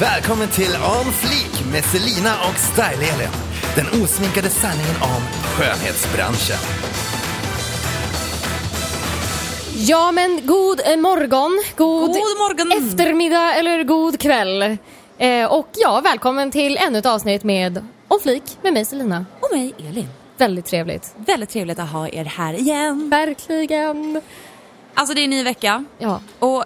Välkommen till On Fleek med Selina och Style-Elin. Den osminkade sanningen om skönhetsbranschen. Ja men god eh, morgon, god, God morgon. eftermiddag eller god kväll. Eh, och ja, välkommen till ännu ett avsnitt med Om Flik med mig Selina. Och mig Elin. Väldigt trevligt. Väldigt trevligt att ha er här igen. Verkligen. Alltså det är en ny vecka Ja. och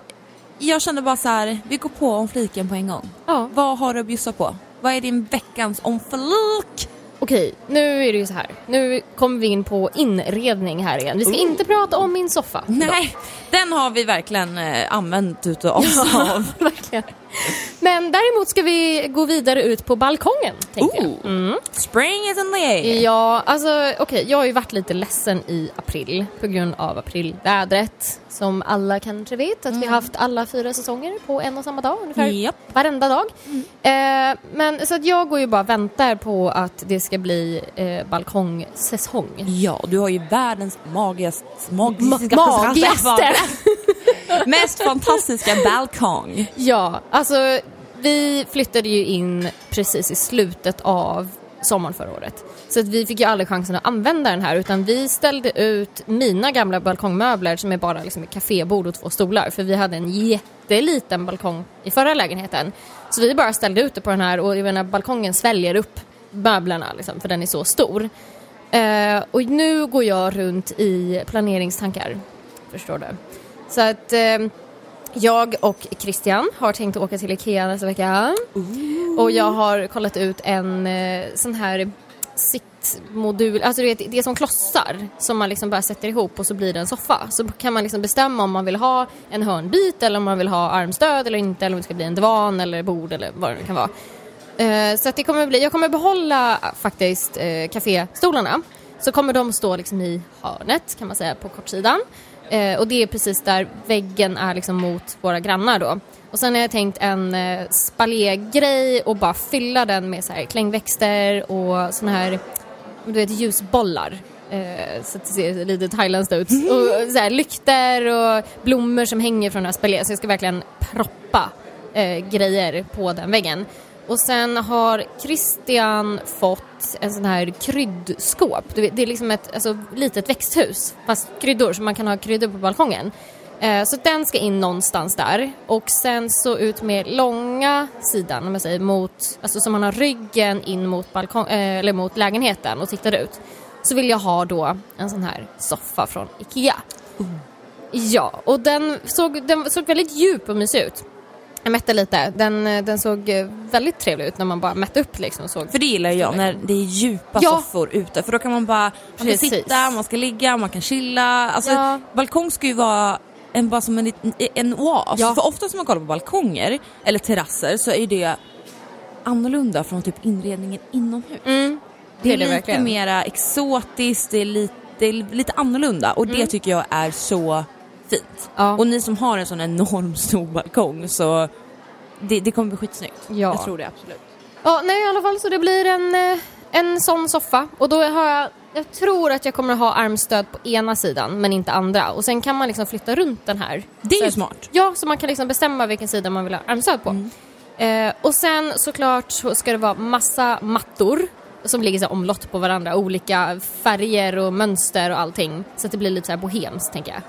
jag kände bara så här, vi går på om fliken på en gång. Ja. Vad har du att bjussa på? Vad är din veckans om flik? Okej, nu är det ju så här. Nu kommer vi in på inredning här igen. Vi ska Oh. inte prata om min soffa. idag. Den har vi verkligen eh, använt utav oss av. Verkligen. Men däremot ska vi gå vidare ut på balkongen. Ooh. Spring is in the air. Ja, alltså okej, jag har ju varit lite ledsen i april på grund av aprilvädret. Som alla kanske vet att vi har haft alla fyra säsonger på en och samma dag ungefär. Japp. Varenda dag. Eh, men så att jag går ju bara och väntar på att det ska bli eh, balkongsäsong. Ja, du har ju världens magigaste, magiska, Ma- magigaste. mest fantastiska balkong. Ja, alltså vi flyttade ju in precis i slutet av sommaren förra året. Så att vi fick ju aldrig chansen att använda den här utan vi ställde ut mina gamla balkongmöbler som är bara liksom ett kafébord och två stolar för vi hade en jätteliten balkong i förra lägenheten. Så vi bara ställde ut det på den här och jag menar balkongen sväljer upp möblerna liksom, för den är så stor. Uh, och nu går jag runt i planeringstankar, förstår du. Så att eh, jag och Christian har tänkt åka till Ikea nästa vecka. Och jag har kollat ut en eh, sån här sittmodul, alltså du vet, det är som klossar som man liksom bara sätter ihop och så blir det en soffa. Så kan man liksom bestämma om man vill ha en hörnbit eller om man vill ha armstöd eller inte eller om det ska bli en divan eller bord eller vad det nu kan vara. Eh, så att det kommer bli, jag kommer behålla faktiskt eh, kaféstolarna. Så kommer de stå liksom i hörnet kan man säga på kortsidan. Eh, och det är precis där väggen är liksom mot våra grannar då. Och sen har jag tänkt en eh, spaljégrej och bara fylla den med så här klängväxter och såna här du vet ljusbollar. Eh, så att det ser lite thailändskt ut. Och så här, lykter och blommor som hänger från den här spaljén. Så jag ska verkligen proppa eh, grejer på den väggen. Och sen har Christian fått en sån här kryddskåp. Det är liksom ett alltså, litet växthus fast kryddor så man kan ha kryddor på balkongen. Eh, Så den ska in någonstans där och sen så ut med långa sidan, om jag säger, mot, alltså så man har ryggen in mot, balkong, eh, eller mot lägenheten och tittar ut. Så vill jag ha då en sån här soffa från Ikea. Ja, och den såg, den såg väldigt djup och mysig ut. Jag mätte lite. Den, eh, den såg eh, väldigt trevlig ut när man bara mätte upp liksom. Såg. För det gillar jag när det är djupa Ja. soffor ute för då kan man bara man kan sitta, man ska ligga, man kan chilla. Alltså, Ja. Balkong ska ju vara en, bara som en, en oas. Ja. För ofta när man kollar på balkonger eller terrasser så är ju det annorlunda från typ inredningen inomhus. Mm, Det är, det lite verkligen. mera exotiskt, det är lite, det är lite annorlunda och det tycker jag är så fint. Ja. Och ni som har en sån enorm stor balkong så det, det kommer bli skitsnyggt. Ja. Jag tror det absolut. Ja, nej i alla fall så det blir en, eh, en sån soffa och då har jag jag tror att jag kommer att ha armstöd på ena sidan men inte andra och sen kan man liksom flytta runt den här. Det är Så ju att- smart. Ja, så man kan liksom bestämma vilken sida man vill ha armstöd på. Eh, och sen såklart så ska det vara massa mattor som ligger så omlott på varandra, olika färger och mönster och allting. Så att det blir lite så här bohemskt tänker jag.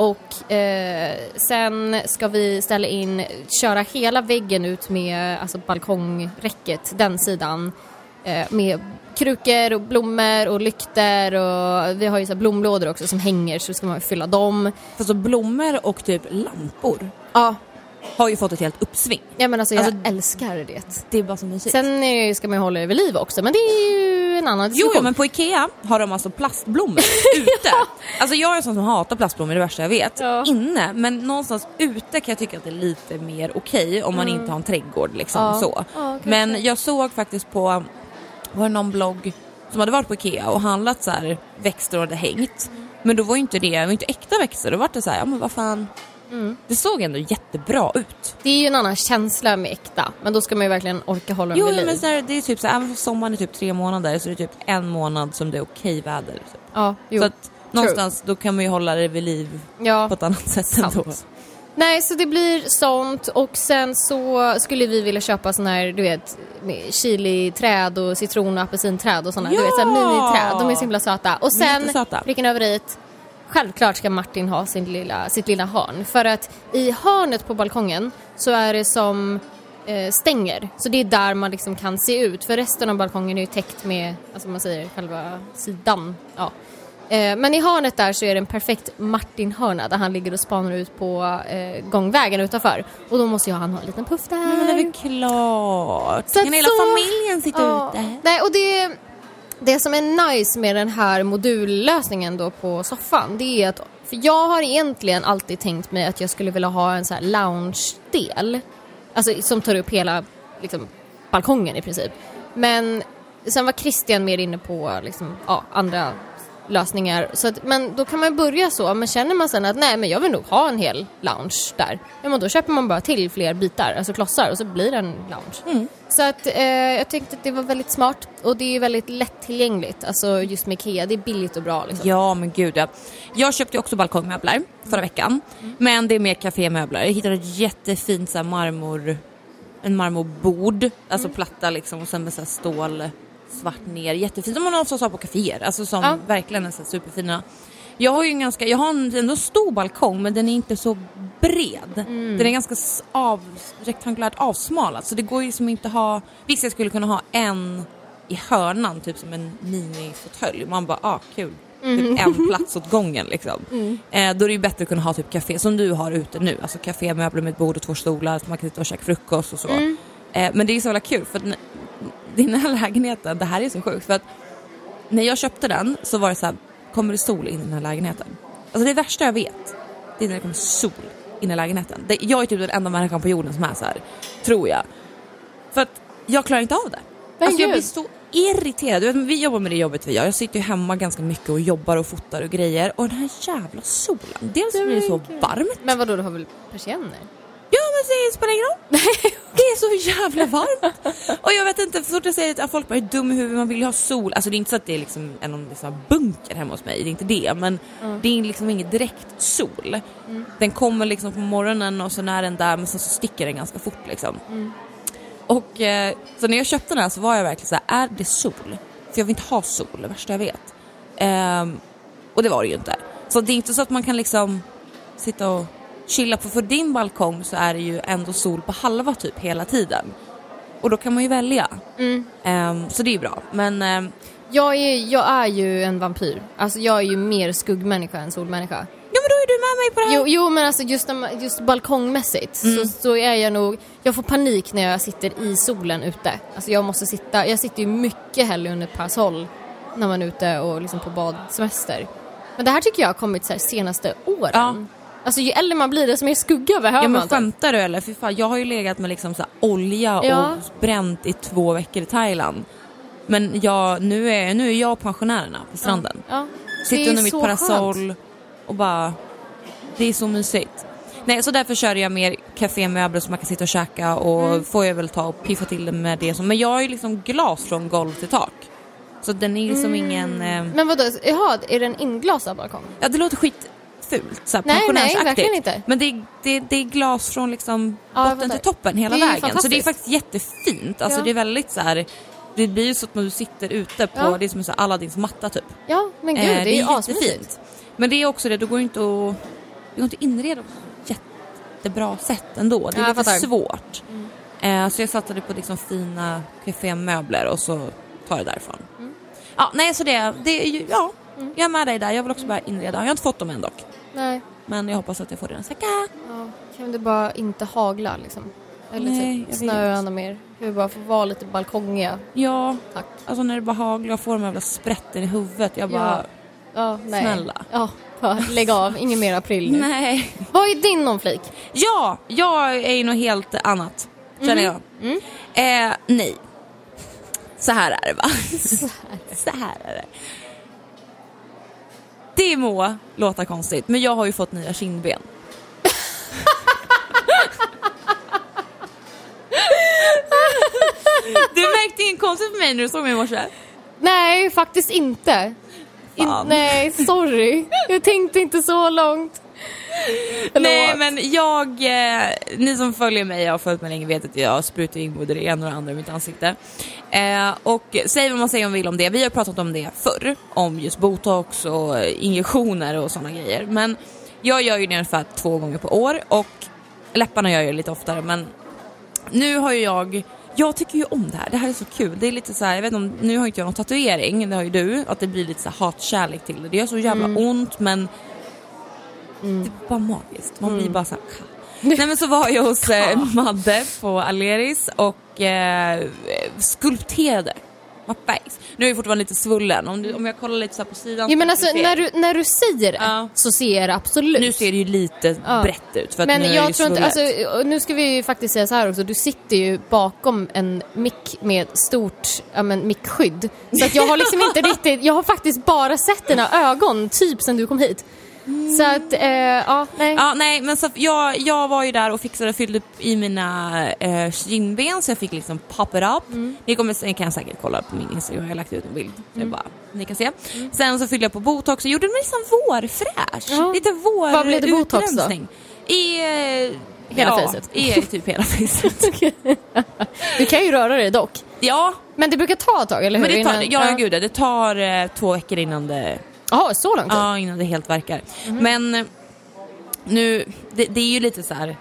Och eh, sen ska vi ställa in, köra hela väggen ut med alltså balkongräcket, den sidan. Eh, med krukor och blommor och lykter och vi har ju så blomlådor också som hänger så ska man fylla dem. För så blommor och typ lampor Ja, har ju fått ett helt uppsving. ja men alltså jag Alltså, älskar det. Det är bara så mysigt. Sen ska man ju hålla det vid liv också men det är ju en annan Jo, diskussion. jo, men på Ikea har de alltså plastblommor ute. Alltså jag är en sån som hatar plastblommor, det är det värsta jag vet. Ja. Inne, men någonstans ute kan jag tycka att det är lite mer okej om man inte har en trädgård liksom Mm. Ja. så. Ja, men jag såg faktiskt på, var det någon blogg som hade varit på Ikea och handlat så här växter och hade hängt. Men då var ju inte det, det var inte äkta växter, då var det så här, ja men vad fan. Mm. Det såg ändå jättebra ut. Det är ju en annan känsla med äkta men då ska man ju verkligen orka hålla Jo vid liv. men så här, det är typ så här, även fast sommaren är typ tre månader så är det typ en månad som det är okej väder. Typ. Ja, jo. Så att någonstans då kan man ju hålla det vid liv ja. på ett annat sätt Sant. ändå. Nej, så det blir sånt och sen så skulle vi vilja köpa såna här, du vet, chili-träd och citron och apelsinträd och såna, du vet, så här Ja! miniträd. De är så himla söta. Och sen, pricken över i Självklart ska Martin ha sin lilla, sitt lilla hörn för att i hörnet på balkongen så är det som eh, stänger. Så det är där man liksom kan se ut för resten av balkongen är ju täckt med, alltså man säger själva sidan. Ja. Eh, men i hörnet där så är det en perfekt Martin-hörna där han ligger och spanar ut på eh, gångvägen utanför. Och då måste ju han ha en liten puff där. Men det är väl klart. Så kan hela så- familjen sitta Ja. ute? Nej, och det, det som är nice med den här modullösningen då på soffan, det är att för jag har egentligen alltid tänkt mig att jag skulle vilja ha en så här lounge-del. Alltså som tar upp hela liksom, balkongen i princip. Men sen var Christian mer inne på liksom, ja, andra lösningar. Så att, men då kan man börja så, men känner man sen att nej men jag vill nog ha en hel lounge där. Ja men då köper man bara till fler bitar, alltså klossar och så blir det en lounge. Så att eh, jag tyckte att det var väldigt smart och det är väldigt lättillgängligt, alltså just med IKEA, det är billigt och bra liksom. Ja men gud ja. Jag köpte också balkongmöbler förra veckan. Men det är mer kafémöbler. Jag hittade ett jättefint så här, marmor, en marmorbord, alltså platta liksom och sen med så här, stål svart ner. Jättefint som man oftast har på kaféer. Alltså som Ja. verkligen är så superfina. Jag har ju en ganska, jag har en ändå stor balkong men den är inte så bred. Den är ganska av, rektangulärt avsmalad så det går ju som inte ha, visst jag skulle kunna ha en i hörnan typ som en minifåtölj. Man bara, ah kul. Typ en plats åt gången liksom. Eh, då är det ju bättre att kunna ha typ café som du har ute nu. Alltså kafémöbler med ett bord och två stolar så man kan sitta och käka frukost och så. Eh, men det är ju så jävla kul för den här lägenheten, det här är så sjukt för att när jag köpte den så var det så här, kommer det sol in i den här lägenheten? Alltså det värsta jag vet, det är när det kommer sol in i lägenheten. Det, jag är typ den enda människan på jorden som är så här, tror jag. För att jag klarar inte av det. Men alltså jag blir så irriterad. Vet, vi jobbar med det jobbet vi gör. Jag sitter ju hemma ganska mycket och jobbar och fotar och grejer. Och den här jävla solen. Dels blir det så varmt. Men vadå, du har väl persienner? Det spelar ingen roll. det är så jävla varmt. Och jag vet inte, så fort jag säger att folk bara är dum i huvudet, man vill ju ha sol. Alltså det är inte så att det är liksom en liksom bunker hemma hos mig, det är inte det. Men det är liksom ingen direkt sol. Den kommer liksom på morgonen och så är den där men sen så sticker den ganska fort liksom. Och eh, så när jag köpte den här så var jag verkligen så här, är det sol? För jag vill inte ha sol, det värsta jag vet. Ehm, och det var det ju inte. Så det är inte så att man kan liksom sitta och chilla på, för din balkong så är det ju ändå sol på halva typ hela tiden. Och då kan man ju välja. Ehm, så det är ju bra. Men ehm, Jag är, jag är ju en vampyr. Alltså jag är ju mer skuggmänniska än solmänniska. ja men då är du med mig på det här. Jo, jo men alltså just, just balkongmässigt så, så är jag nog, jag får panik när jag sitter i solen ute. Alltså jag måste sitta, jag sitter ju mycket hellre under ett parasoll när man är ute och liksom på badsemester. Men det här tycker jag har kommit så här senaste åren. Ja. Alltså ju äldre man blir desto mer skugga behöver Ja man. men typ. skämtar du eller? Fy fan, jag har ju legat med liksom så olja Ja. och bränt i två veckor i Thailand. Men jag, nu, är, nu är jag och pensionärerna på stranden. Ja. Det Sitter är under mitt så parasoll skönt. och bara... Det är så mysigt. Nej, så därför kör jag mer kafémöbler som man kan sitta och käka och Mm. får jag väl ta och piffa till det med det som... Men jag har ju liksom glas från golv till tak. Så den är liksom Mm. ingen... Eh, Men vadå, jaha, är det en inglasad balkong? ja, det låter skitfult, så här Nej, nej, verkligen inte. Men det, är- det, det är glas från liksom Ja, botten till toppen hela Det är vägen. Så det är faktiskt jättefint. Alltså Ja. det är väldigt så här... Det blir ju så att du sitter ute på, Ja. det är som en Aladdins matta typ. Ja, men gud, Eh, det är ju asmysigt. Men det är också det, då går ju inte att, det går inte att inreda på ett jättebra sätt ändå. Det är Ja, lite svårt. Eh, så jag satsade på liksom fina kafémöbler och så tar jag därifrån. Ja, nej så det, det är ju, ja, jag är med dig där. Jag vill också börja inreda. Jag har inte fått dem än dock. Nej, Men jag hoppas att jag får det nästa vecka. ja. kan det bara inte hagla liksom? Eller Nej, typ snöa mer. Kan vi bara få vara lite balkongiga? Ja, Tack. alltså när det bara haglar och får de jävla sprätten i huvudet. Jag bara, Ja, nej. Snälla. Ja, lägg av. Ingen mer april nu. nej. Vad är din nånflik? Ja, jag är ju något helt annat. Känner jag. Eh, nej. Så här är det va? Så här är det. Det må låta konstigt, men jag har ju fått nya kindben. du märkte inget konstigt på mig när du såg mig i morse? Nej, faktiskt inte. In, Fan. nej, sorry. Jag tänkte inte så långt. Nej men jag, eh, ni som följer mig och har följt mig länge vet att jag sprutar in både det ena och det andra i mitt ansikte. Eh, och säg vad man säger om vill om det, vi har pratat om det förr, om just botox och injektioner och sådana grejer. Men jag gör ju det ungefär två gånger på år och läpparna gör jag lite oftare men nu har ju jag jag tycker ju om det här, det här är så kul. Det är lite så här, jag vet inte om, nu har inte jag någon tatuering, det har ju du, att det blir lite så hatkärlek till det. Det gör så jävla ont men det är bara magiskt. Man blir bara så här, Nej men så var jag hos eh, Madde på Aleris och eh, skulpterade face. Nu är jag fortfarande lite svullen, om, du, om jag kollar lite så här på sidan Jo men så alltså när du, när du säger det Ja. så ser det absolut. Nu ser det ju lite Ja. brett ut för att men nu är jag ju tror inte, alltså, nu ska vi ju faktiskt säga så här också, du sitter ju bakom en mick med stort ja, men, mickskydd. Så att jag har liksom inte riktigt, jag har faktiskt bara sett dina ögon typ sen du kom hit. Så att, eh, ja, nej. Ja, nej, men så jag, jag var ju där och fixade, fyllde upp i mina eh, kindben så jag fick liksom pop it up. Mm. Ni kommer, ni kan säkert kolla på min Instagram, jag har lagt ut en bild. Mm. bara, ni kan se. Sen så fyllde jag på botox och gjorde mig liksom vårfräsch. Ja. Lite vår Vad blev det botox då? I... Eh, Hela ja, facet? I typ hela facet. Du kan ju röra dig dock. ja, Men det brukar ta ett tag, eller hur? men det tar, Innan- ja, gud, det tar eh, två veckor innan det Jaha, så lång tid? Ja, innan det helt verkar. Mhm. Men eh, nu, det, det är ju lite så här.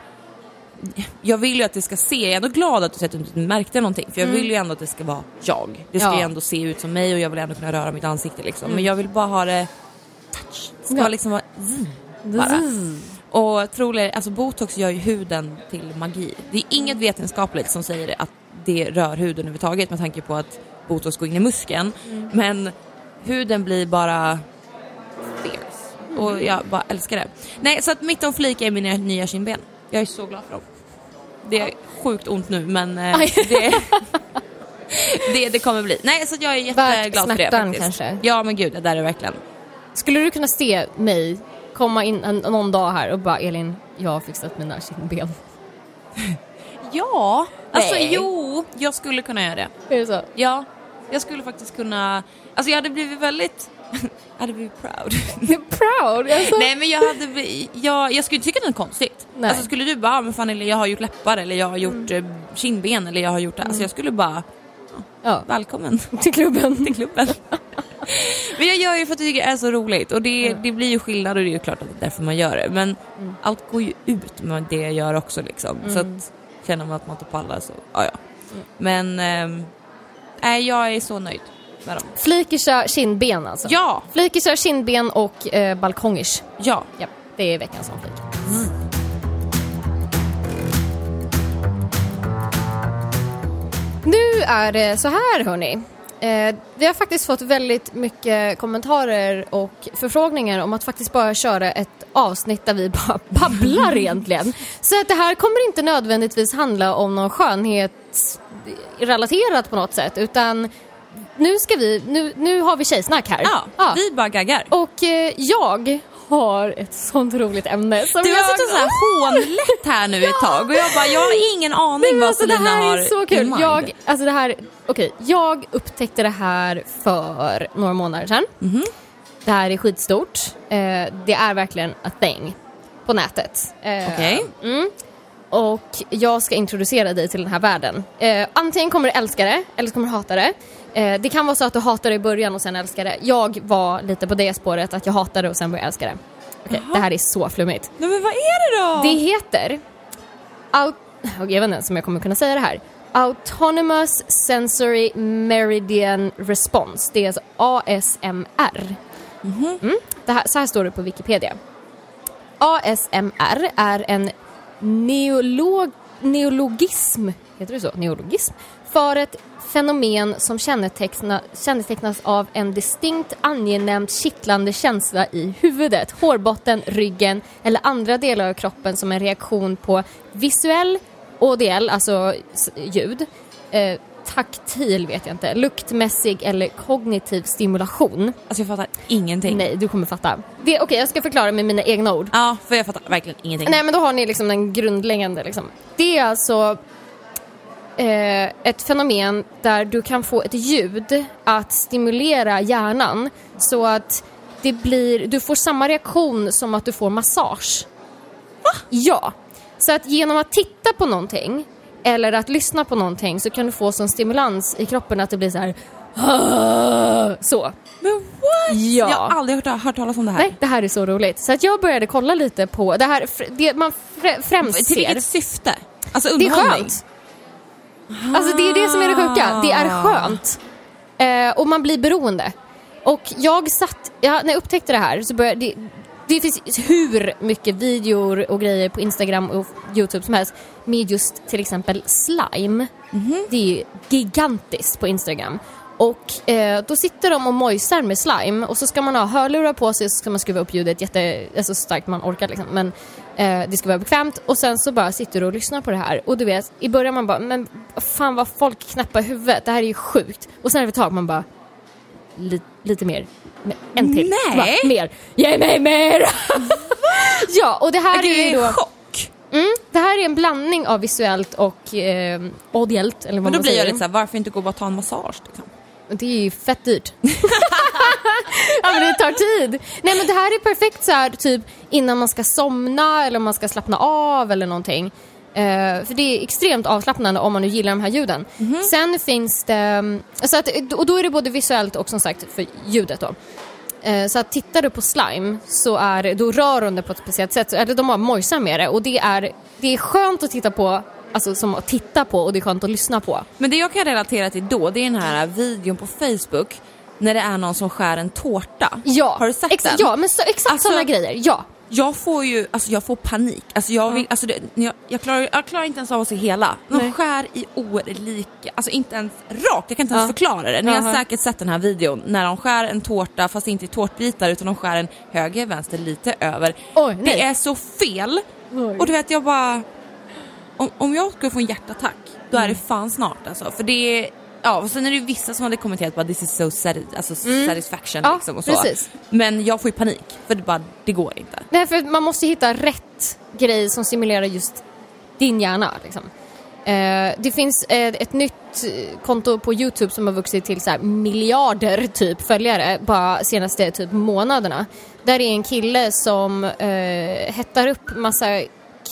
Jag vill ju att det ska se, jag är ändå glad att du säger att du inte märkte någonting för jag vill ju ändå att det ska vara jag. Det ska Mm. Ja. ju ändå se ut som mig och jag vill ändå kunna röra mitt ansikte liksom. Men jag vill bara ha det touch. Det ska Mm. Ja. liksom vara zzz, bara. Och troligare, alltså botox gör ju huden till magi. Det är inget Mm. vetenskapligt som säger att det rör huden överhuvudtaget med tanke på att botox går in i muskeln. Mm. Men huden blir bara fierce. Mm. Och jag bara älskar det. Nej, så att mittenflika är mina nya kindben. Jag är så glad för dem. Det är sjukt ont nu men eh, det, det, det kommer bli. Nej, så jag är jätteglad för det faktiskt. kanske? Ja men gud, det där är verkligen. Skulle du kunna se mig komma in en, någon dag här och bara Elin, jag har fixat mina kindben. Ja, alltså Nej. jo, jag skulle kunna göra det. Är det så? Ja, jag skulle faktiskt kunna, alltså jag hade blivit väldigt, hade blivit proud. Proud! Alltså. Nej men jag hade jag, jag skulle inte tycka det är konstigt. Nej. Mm. Alltså skulle du bara, "Ah, men fan eller jag har gjort läppar eller jag har gjort eh, kindben eller jag har gjort det. Alltså jag skulle bara, Ja, välkommen till klubben. till klubben. men jag gör ju för att jag tycker det är så roligt och det, det blir ju skillnad och det är ju klart att det är därför man gör det. Men Mm. allt går ju ut med det jag gör också liksom. Så att känner man att man inte pallar så, ja ja. Mm. Men, ehm, nej jag är så nöjd med dem. Flikisha kindben alltså. Ja, Flikisha kindben och eh, balkongish. ja. Ja, det är veckans somflik. Nu är det så här hörni. Eh, vi har faktiskt fått väldigt mycket kommentarer och förfrågningar om att faktiskt bara köra ett avsnitt där vi bara babblar egentligen. Så att det här kommer inte nödvändigtvis handla om någon skönhetsrelaterat på något sätt utan nu ska vi, nu, nu har vi tjejsnack här. Ja, vi bara gaggar. Och eh, jag har ett sånt roligt ämne som Du har jag... suttit så här hånlätt här nu ett tag och jag bara, jag har ingen aning Nej, vad alltså, det Selina här har är så kul. Jag, alltså det här, okej, jag upptäckte det här för några månader sedan. Mhm. Det här är skitstort. Eh, det är verkligen a thing på nätet. Eh, Okej. mm. Och jag ska introducera dig till den här världen. Eh, antingen kommer du älska det eller så kommer du hata det. Eh, det kan vara så att du hatar det i början och sen älskar det. Jag var lite på det spåret att jag hatade det och sen började älska det. Okej, det här är så flummigt. Nej men vad är det då? Det heter... Jag vet inte ens om jag kommer kunna säga det här. Autonomous Sensory Meridian Response. Det är alltså ASMR. Mm. Det här, så här står det på Wikipedia. ASMR är en neolog, neologism, heter det så? Neologism? För ett fenomen som känneteckna, kännetecknas av en distinkt angenämt kittlande känsla i huvudet, hårbotten, ryggen eller andra delar av kroppen som en reaktion på visuell, ODL, alltså ljud, eh, taktil vet jag inte, luktmässig eller kognitiv stimulation. Alltså jag fattar ingenting. Nej, du kommer fatta. Okej, jag ska förklara med mina egna ord. Ja, för jag fattar verkligen ingenting. Nej men då har ni liksom den grundläggande liksom. Det är alltså eh, ett fenomen där du kan få ett ljud att stimulera hjärnan så att det blir, du får samma reaktion som att du får massage. Va? Ja. Så att genom att titta på någonting eller att lyssna på någonting så kan du få sån stimulans i kroppen att det blir så här "Ah", så. Men what? Ja. Jag har aldrig hört, hört talas om det här. Nej, det här är så roligt. Så att jag började kolla lite på det här, det man fr- främst Till ser. vilket syfte? Alltså Det är underhållning? skönt. Alltså det är det som är det sjuka. Det Ah. är skönt. Eh, och man blir beroende. Och jag satt, ja, när jag upptäckte det här så började det, det finns hur mycket videor och grejer på Instagram och Youtube som helst med just till exempel slime. Mhm. Det är ju gigantiskt på Instagram. Och eh, då sitter de och mojsar med slime och så ska man ha hörlurar på sig och så ska man skruva upp ljudet jätte, alltså så starkt man orkar liksom. Men eh, det ska vara bekvämt och sen så bara sitter du och lyssnar på det här och du vet, i början man bara, men fan vad folk knappar huvudet, det här är ju sjukt. Och sen efter ett tag man bara, li, lite mer, Me- en till. Nej. Bara, mer, ge mig mer! ja, och det här Gud, är ju då... chock. Mm, det här är en blandning av visuellt och eh, audiellt, eller vad Men då man blir säger. jag lite såhär, varför inte gå och bara ta en massage? Liksom? Det är ju fett dyrt. ja men det tar tid. Nej men det här är perfekt så här typ innan man ska somna eller om man ska slappna av eller någonting. Eh, för det är extremt avslappnande om man nu gillar de här ljuden. Sen finns det, mm, så att, och då är det både visuellt och som sagt för ljudet då. Eh, Så att tittar du på slime så är då rör de det på ett speciellt sätt, eller de har mojsar med det och det är, det är skönt att titta på, alltså som att titta på och det är skönt att lyssna på. Men det jag kan relatera till då, det är den här videon på Facebook när det är någon som skär en tårta. Ja, Har du sett ex- den? Ja, men så, exakt Alltså- sådana grejer, ja. Jag får ju, alltså jag får panik. Alltså jag vill, alltså det, jag, jag, klarar, jag klarar inte ens av att se hela. De Nej. skär i olika, alltså inte ens rakt, jag kan inte ens Ja. förklara det. Ni har säkert sett den här videon när de skär en tårta fast inte i tårtbitar utan de skär en höger, vänster, lite över. Oj, det är så fel! Oj. Och du vet jag bara, om, om jag skulle få en hjärtattack, då är det fan snart alltså. För det är, ja och sen är det vissa som hade kommenterat bara this is so sati- alltså, satisfaction Ja, liksom och så. precis. Men jag får ju panik, för det bara, det går inte. Nej, för man måste hitta rätt grej som simulerar just din hjärna. Liksom. Eh, det finns eh, ett nytt konto på Youtube som har vuxit till så här miljarder typ följare bara senaste typ månaderna. Där är en kille som eh, hettar upp massa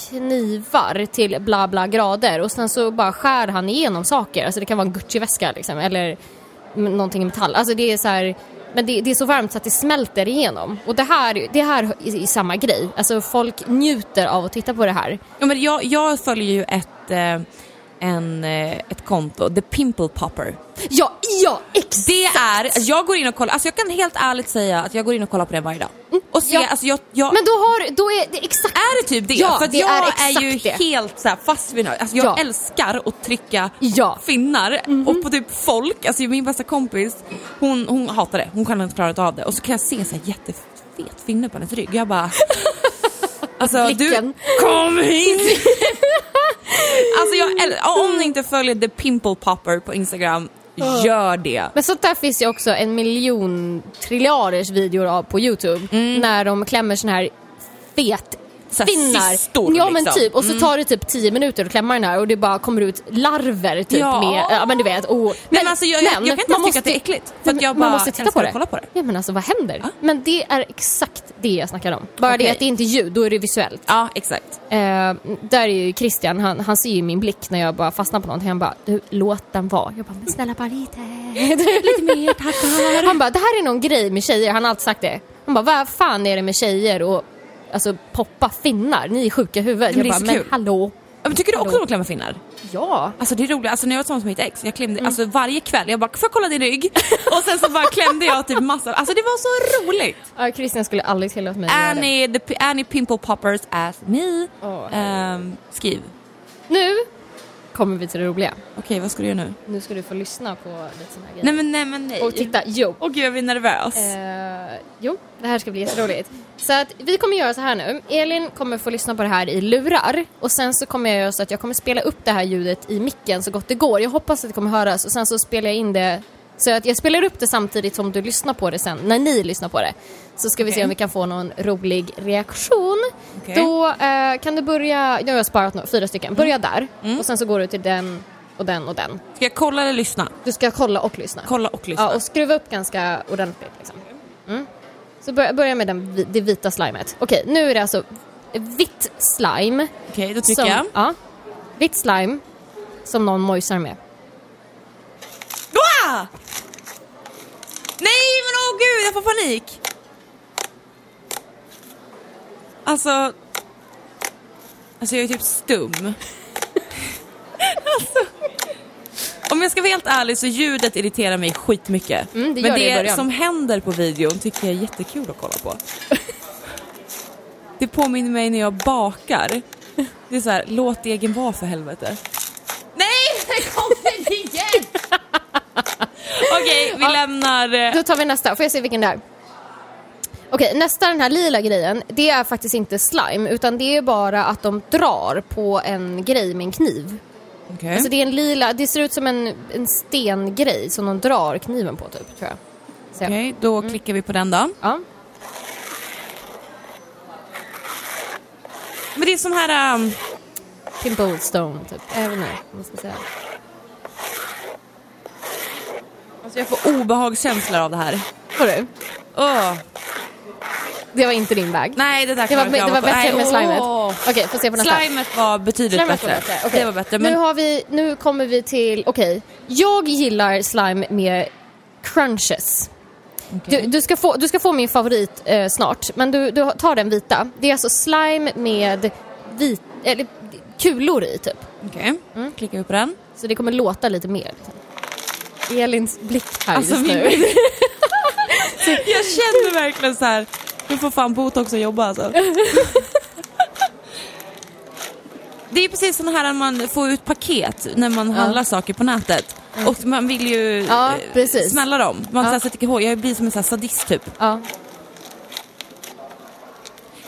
knivar till bla bla grader och sen så bara skär han igenom saker. Alltså det kan vara en Gucci-väska liksom, eller någonting i metall. Alltså det är så här, men det, det är så varmt så att det smälter igenom. Och det här, det här är, är samma grej. Alltså folk njuter av att titta på det här. Ja, men jag, jag följer ju ett, eh, en, eh, ett konto, The Pimple Popper. Ja, ja, exakt! Det är, jag går in och kollar, alltså jag kan helt ärligt säga att jag går in och kollar på den varje dag. Och ser, ja. alltså jag, jag Men då, har, då är det exakt... är det typ det? Ja, för det jag är är, exakt ju det. helt så här fast vid det. alltså jag Ja. älskar att trycka Ja. finnar och på typ folk, alltså min bästa kompis hon, hon hatar det, hon kan inte klara av det och så kan jag se så här jättefet finne på hennes rygg jag bara Alltså Blicken. du, kom hit! alltså jag om ni inte följer The Pimple Popper på Instagram, gör det. Men sånt där finns ju också en miljon triljarders videor av på Youtube. När de klämmer sån här fet finnar. cistor, ja men liksom. typ, och så tar det typ 10 minuter att klämma den här och det bara kommer ut larver typ Ja. med, ja men du vet. Oh. Men, men alltså, jag- jag- jag kan inte man ens tycka att det är äckligt, för att jag man bara måste titta på det. kolla på det. Ja men alltså vad händer? Men det är exakt det jag snackar om. Bara det Okej. att det inte är ljud, då är det visuellt. Ja exakt. Eh, där är ju Christian, han, han ser ju min blick när jag bara fastnar på någonting. Han bara, du låt den vara. Jag bara, men snälla bara lite. lite mer tackar. Han bara, det här är någon grej med tjejer. Han har alltid sagt det. Han bara, vad fan är det med tjejer och alltså poppa finnar? Ni är sjuka i huvudet. Men det jag är bara, men hallå. Ja, men tycker du också Hallå. om att klämma finnar? Ja. Alltså det är roligt, alltså när jag var tillsammans med mitt ex, jag klämde, alltså varje kväll, jag bara får jag kolla din rygg? Och sen så bara klämde jag typ massa, alltså det var så roligt! ja Christian skulle aldrig tillåta mig att göra det. Annie, the, Annie Pimple Poppers as me. Åh, Ehm, skriv. Nu kommer vi till det roliga. Okej, vad ska du göra nu? Nu ska du få lyssna på lite såna här grejer. Nej men nej men nej. Och titta, jo. Åh gud jag blir nervös. Eh, jo, det här ska bli jätteroligt. Så att vi kommer göra så här nu. Elin kommer få lyssna på det här i lurar och sen så kommer jag göra så att jag kommer spela upp det här ljudet i micken så gott det går. Jag hoppas att det kommer höras och sen så spelar jag in det så att jag spelar upp det samtidigt som du lyssnar på det sen, när ni lyssnar på det. Så ska vi se Okej. om vi kan få någon rolig reaktion. Okej. Då eh, kan du börja, nu har jag sparat nå- fyra stycken, börja där och sen så går du till den och den och den. Ska jag kolla eller lyssna? Du ska kolla och lyssna. Kolla och lyssna. Ja, och skruva upp ganska ordentligt liksom. Mm. Så börja, börja med den, det vita slimet. Okej, nu är det alltså vitt slime. Okej, då trycker som, jag. Ja, vitt slime som någon mojsar med. Wah! Nej men åh gud, jag får panik! Alltså... Alltså jag är typ stum. alltså, om jag ska vara helt ärlig så ljudet irriterar mig skitmycket. Mm, det men det det som händer på videon tycker jag är jättekul att kolla på. det påminner mig när jag bakar. Det är så här, låt degen vara för helvete. Nej, det kommer igen! Okej, vi lämnar... eh, Då tar vi nästa, får jag se vilken det är? Okej, nästa den här lila grejen, det är faktiskt inte slime utan det är bara att de drar på en grej med en kniv. Okej. Alltså det är en lila, det ser ut som en, en stengrej som de drar kniven på typ, tror jag. Så, Okej, då klickar vi på den då. ja. Men det är sån här... Um, Pimple stone typ, inte vad man ska säga. Alltså jag får obehagskänslor av det här. Får du? Åh. Det var inte din bag. Nej, det där Det var, klarar inte det jag var bättre Nej, med slimet. åh. Okej, får se på nästa. Slimet var betydligt Slimet var bättre. bättre. okej. Det var bättre, men Nu, har vi, nu kommer vi till, okej. Jag gillar slime med crunches. Du, du, ska få, du ska få min favorit eh, snart, men du, du tar den vita. Det är alltså slime med vit, eller, kulor i typ. Okej, Mm. klickar vi på den. Så det kommer låta lite mer. Liksom. Elins blick här Alltså, just min nu. blick. Jag känner verkligen så här. du får fan botox och jobba alltså. Det är precis sån här när man får ut paket när man handlar saker på nätet. Och man vill ju Ja, eh, precis. smälla dem. Man Ja. sätter ihåg, jag blir som en sadist typ. Ja.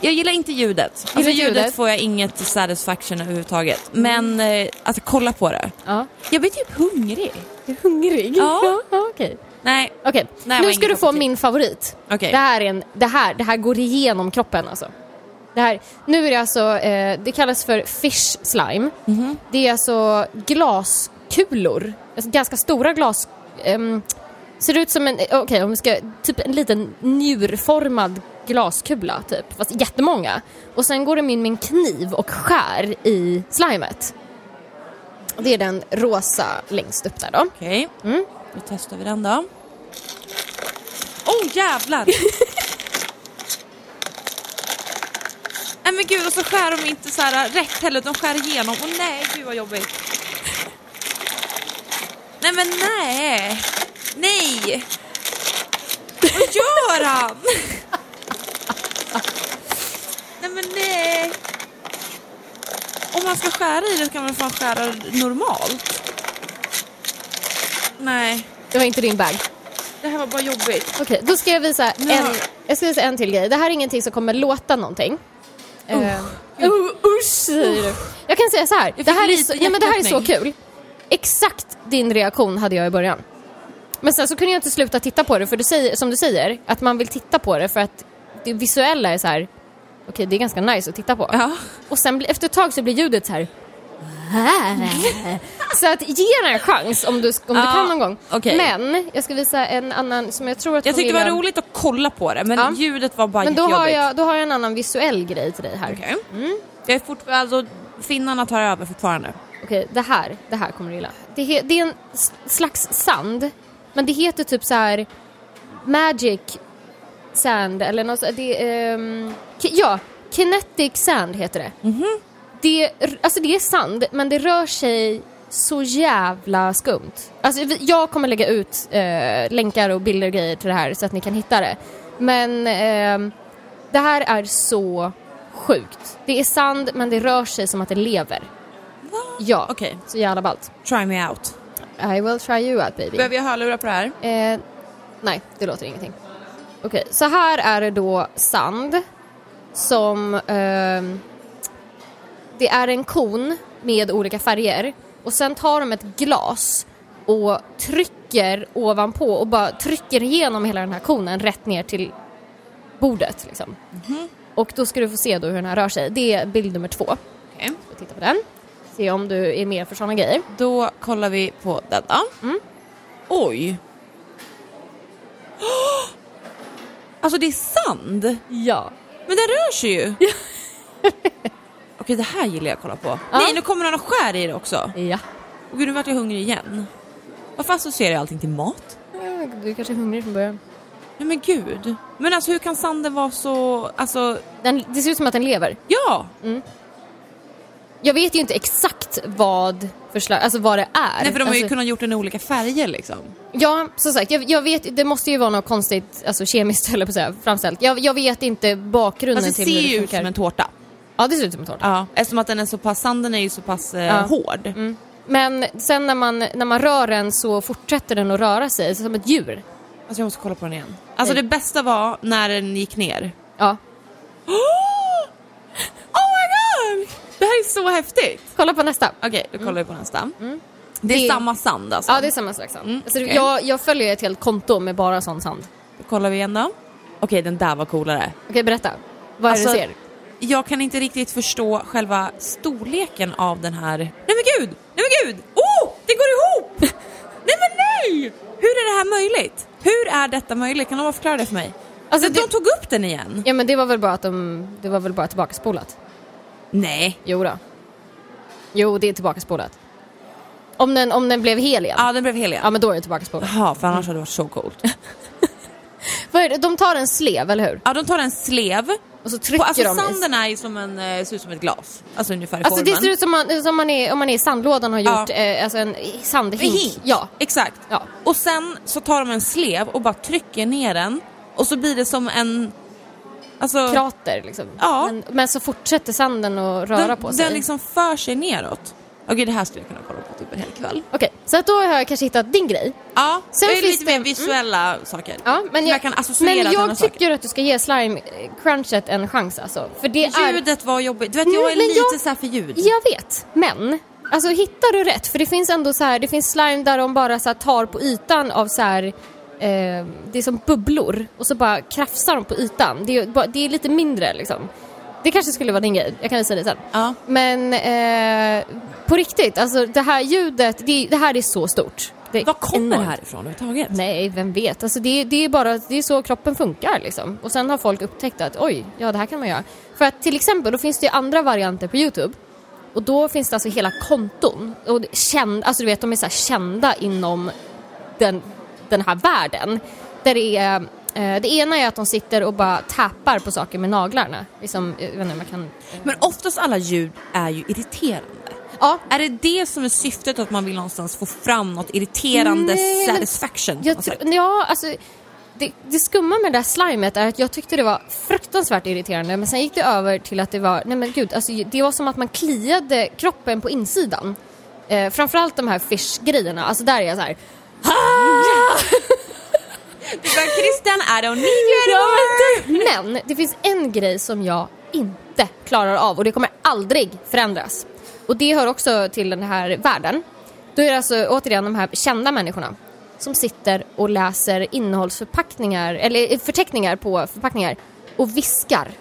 Jag gillar inte ljudet. Alltså Gillar ljudet, ljudet? får jag inget satisfaction överhuvudtaget. Men eh, alltså kolla på det. ja. Jag blir typ hungrig. Är du hungrig? Ja. ja, okej. Nej, Okej, Nej, nu ska du få kopp te. min favorit. Okej. Det, här är en, det, här, det här går igenom kroppen alltså. Det här, nu är det alltså, eh, det kallas för fish slime. Mhm. Det är alltså glaskulor, alltså ganska stora glas... ehm, ser ut som en, eh, okej om vi ska, typ en liten njurformad glaskula typ, fast jättemånga. Och sen går de in med en kniv och skär i slimet. Det är den rosa längst upp där då. okej. Mm. Då testar vi den då. Oh jävlar! Nej men gud och så skär de inte så här rätt heller, de skär igenom. Åh nej, gud vad jobbigt. Nej men nej! Nej! Vad gör han? nej men nej! Om man ska skära i det kan man fan skära normalt. Nej, Det var inte din bag. det här var bara jobbigt. Okej, då ska jag visa Ja. en, jag ska visa en till grej. Det här är ingenting som kommer låta någonting. Uh, uh, usch säger du. Jag kan säga så här. Det här, är så, ja, men det här är så kul. Exakt din reaktion hade jag i början. Men sen så kunde jag inte sluta titta på det för du säger, som du säger, att man vill titta på det för att det visuella är så här. Okej det är ganska nice att titta på. Ja. Och sen efter ett tag så blir ljudet så här. Så att ge den en chans om du, om du Ja, kan någon gång. okej. Men jag ska visa en annan som jag tror att Jag tyckte det var roligt att kolla på det, men Ja. ljudet var bara Men då har, jag, då har jag en annan visuell grej till dig här. Okej. Jag är fortfarande, alltså finnarna tar över fortfarande. Okej, det här, det här kommer du gilla. Det, det är en slags sand, men det heter typ så här magic sand eller något det ki- Ja, kinetic sand heter det. det. r- Alltså det är sand, men det rör sig så jävla skumt. Alltså jag kommer lägga ut eh, länkar och bilder och grejer till det här så att ni kan hitta det. Men ehm, det här är så sjukt. Det är sand, men det rör sig som att det lever. Ja, Okej. så jävla ballt. Try me out. I will try you out baby. Behöver jag hörlurar på det här? Eh, nej, det låter ingenting. Okej, så här är det då sand som... ehm, det är en kon med olika färger och sen tar de ett glas och trycker ovanpå och bara trycker igenom hela den här konen rätt ner till bordet. Liksom. Och då ska du få se då hur den här rör sig. Det är bild nummer två. Så titta på den. Se om du är med för sådana grejer. Då kollar vi på denna. Mm. Oj! Alltså det är sand, Ja. Men den rör sig ju. Okej, det här gillar jag att kolla på. Ja. Nej, nu kommer den och skär i det också. Ja. Och gud, nu vart jag hungrig igen. Varför associerar jag allting till mat? Du kanske är hungrig från början. Nej men gud. Men alltså hur kan sanden vara så, alltså, Den, det ser ut som att den lever. ja! Jag vet ju inte exakt vad förslag, alltså vad det är. Nej för de har ju alltså, kunnat gjort den i olika färger liksom. Ja, som sagt, jag, jag vet, det måste ju vara något konstigt, alltså kemiskt jag på säga, framställt. Jag, jag vet inte bakgrunden Alltså det till ser hur det ju ut funkar. som en tårta. Ja, det ser ut som en tårta. Ja. Eftersom att den är så pass, sanden är ju så pass eh, Ja. hård. Mm. Men sen när man, när man rör den så fortsätter den att röra sig, som ett djur. Alltså jag måste kolla på den igen. Alltså Nej. det bästa var när den gick ner. Ja. Oh my god! Det här är så häftigt! Kolla på nästa. Okej, då kollar vi på nästa. Det är Mm. Det- samma sand alltså. Ja, det är samma slags sand. Mm, alltså, jag, jag följer ett helt konto med bara sån sand. Då kollar vi igen då. Okej, den där var coolare. Okej, berätta. Vad är det Alltså, du ser? Jag kan inte riktigt förstå själva storleken av den här... Nej men gud! Nej men gud! Oh! Det går ihop! nej men nej! Hur är det här möjligt? Hur är detta möjligt? Kan någon förklara det för mig? Alltså, de, det- de tog upp den igen? Ja, men det var väl bara att de, det var väl bara tillbakaspolat. Nej. Jo då. Jo, det är tillbakaspolat. Om den, om den blev hel igen. Ja, den blev hel igen. Ja, men då är det tillbakaspolat. Jaha, för annars hade det varit så coolt. Vad är det? De tar en slev, eller hur? Ja, de tar en slev. Och så trycker På, alltså de sanden är som en, eh, ser ut som ett glas. Alltså ungefär i Alltså det formen. ser ut som, man, som man är, om man är i sandlådan har Ja. gjort eh, alltså en sandhink. Hink. Ja. Exakt. Ja. Och sen så tar de en slev och bara trycker ner den och så blir det som en... Alltså, Krater liksom. Ja. Men, men så fortsätter sanden att röra den, på sig. den liksom för sig neråt. Okej, det här skulle jag kunna kolla på typ en hel kväll. Okej, så att då har jag kanske hittat din grej. Ja, Sen det är lite mer visuella saker. Ja, men jag, kan associera men jag andra saker. tycker att du ska ge slime eh, crunchet en chans alltså. För det är... Ljudet var jobbigt. Du vet, jag Mm, är men lite jag- så för ljud. Jag vet, men alltså hittar du rätt? För det finns ändå så här, det finns slime där de bara så tar på ytan av så här eh, det är som bubblor och så bara krafsar de på ytan. Det är, det är lite mindre liksom. Det kanske skulle vara din grej, jag kan visa dig sen. Ja. Men eh, på riktigt, alltså det här ljudet, det, det här är så stort. Det Var kommer enormt. det här ifrån överhuvudtaget? Nej, vem vet. Alltså det, det är bara det är så kroppen funkar liksom. Och sen har folk upptäckt att oj, ja det här kan man göra. För att till exempel, då finns det ju andra varianter på Youtube. Och då finns det alltså hela konton. Och känd, alltså du vet, de är så här kända inom den, den här världen. Där det är, eh, det ena är att de sitter och bara tappar på saker med naglarna. Liksom, jag vet inte, man kan... Men oftast alla ljud är ju irriterande. Ja, Är det det som är syftet att man vill någonstans få fram något irriterande Nej, satisfaction? Jag något tro, ja, alltså det, det skumma med det där slimet är att jag tyckte det var fruktansvärt irriterande men sen gick det över till att det var, nej men gud, alltså det var som att man kliade kroppen på insidan. Eh, framförallt de här fish-grejerna, alltså där är jag så här. Du bara, Christian, I don't need you Ja, anymore! men, du, men det finns en grej som jag inte klarar av och det kommer aldrig förändras. Och det hör också till den här världen. Då är det alltså återigen de här kända människorna som sitter och läser innehållsförpackningar, eller eh, förteckningar på förpackningar och viskar.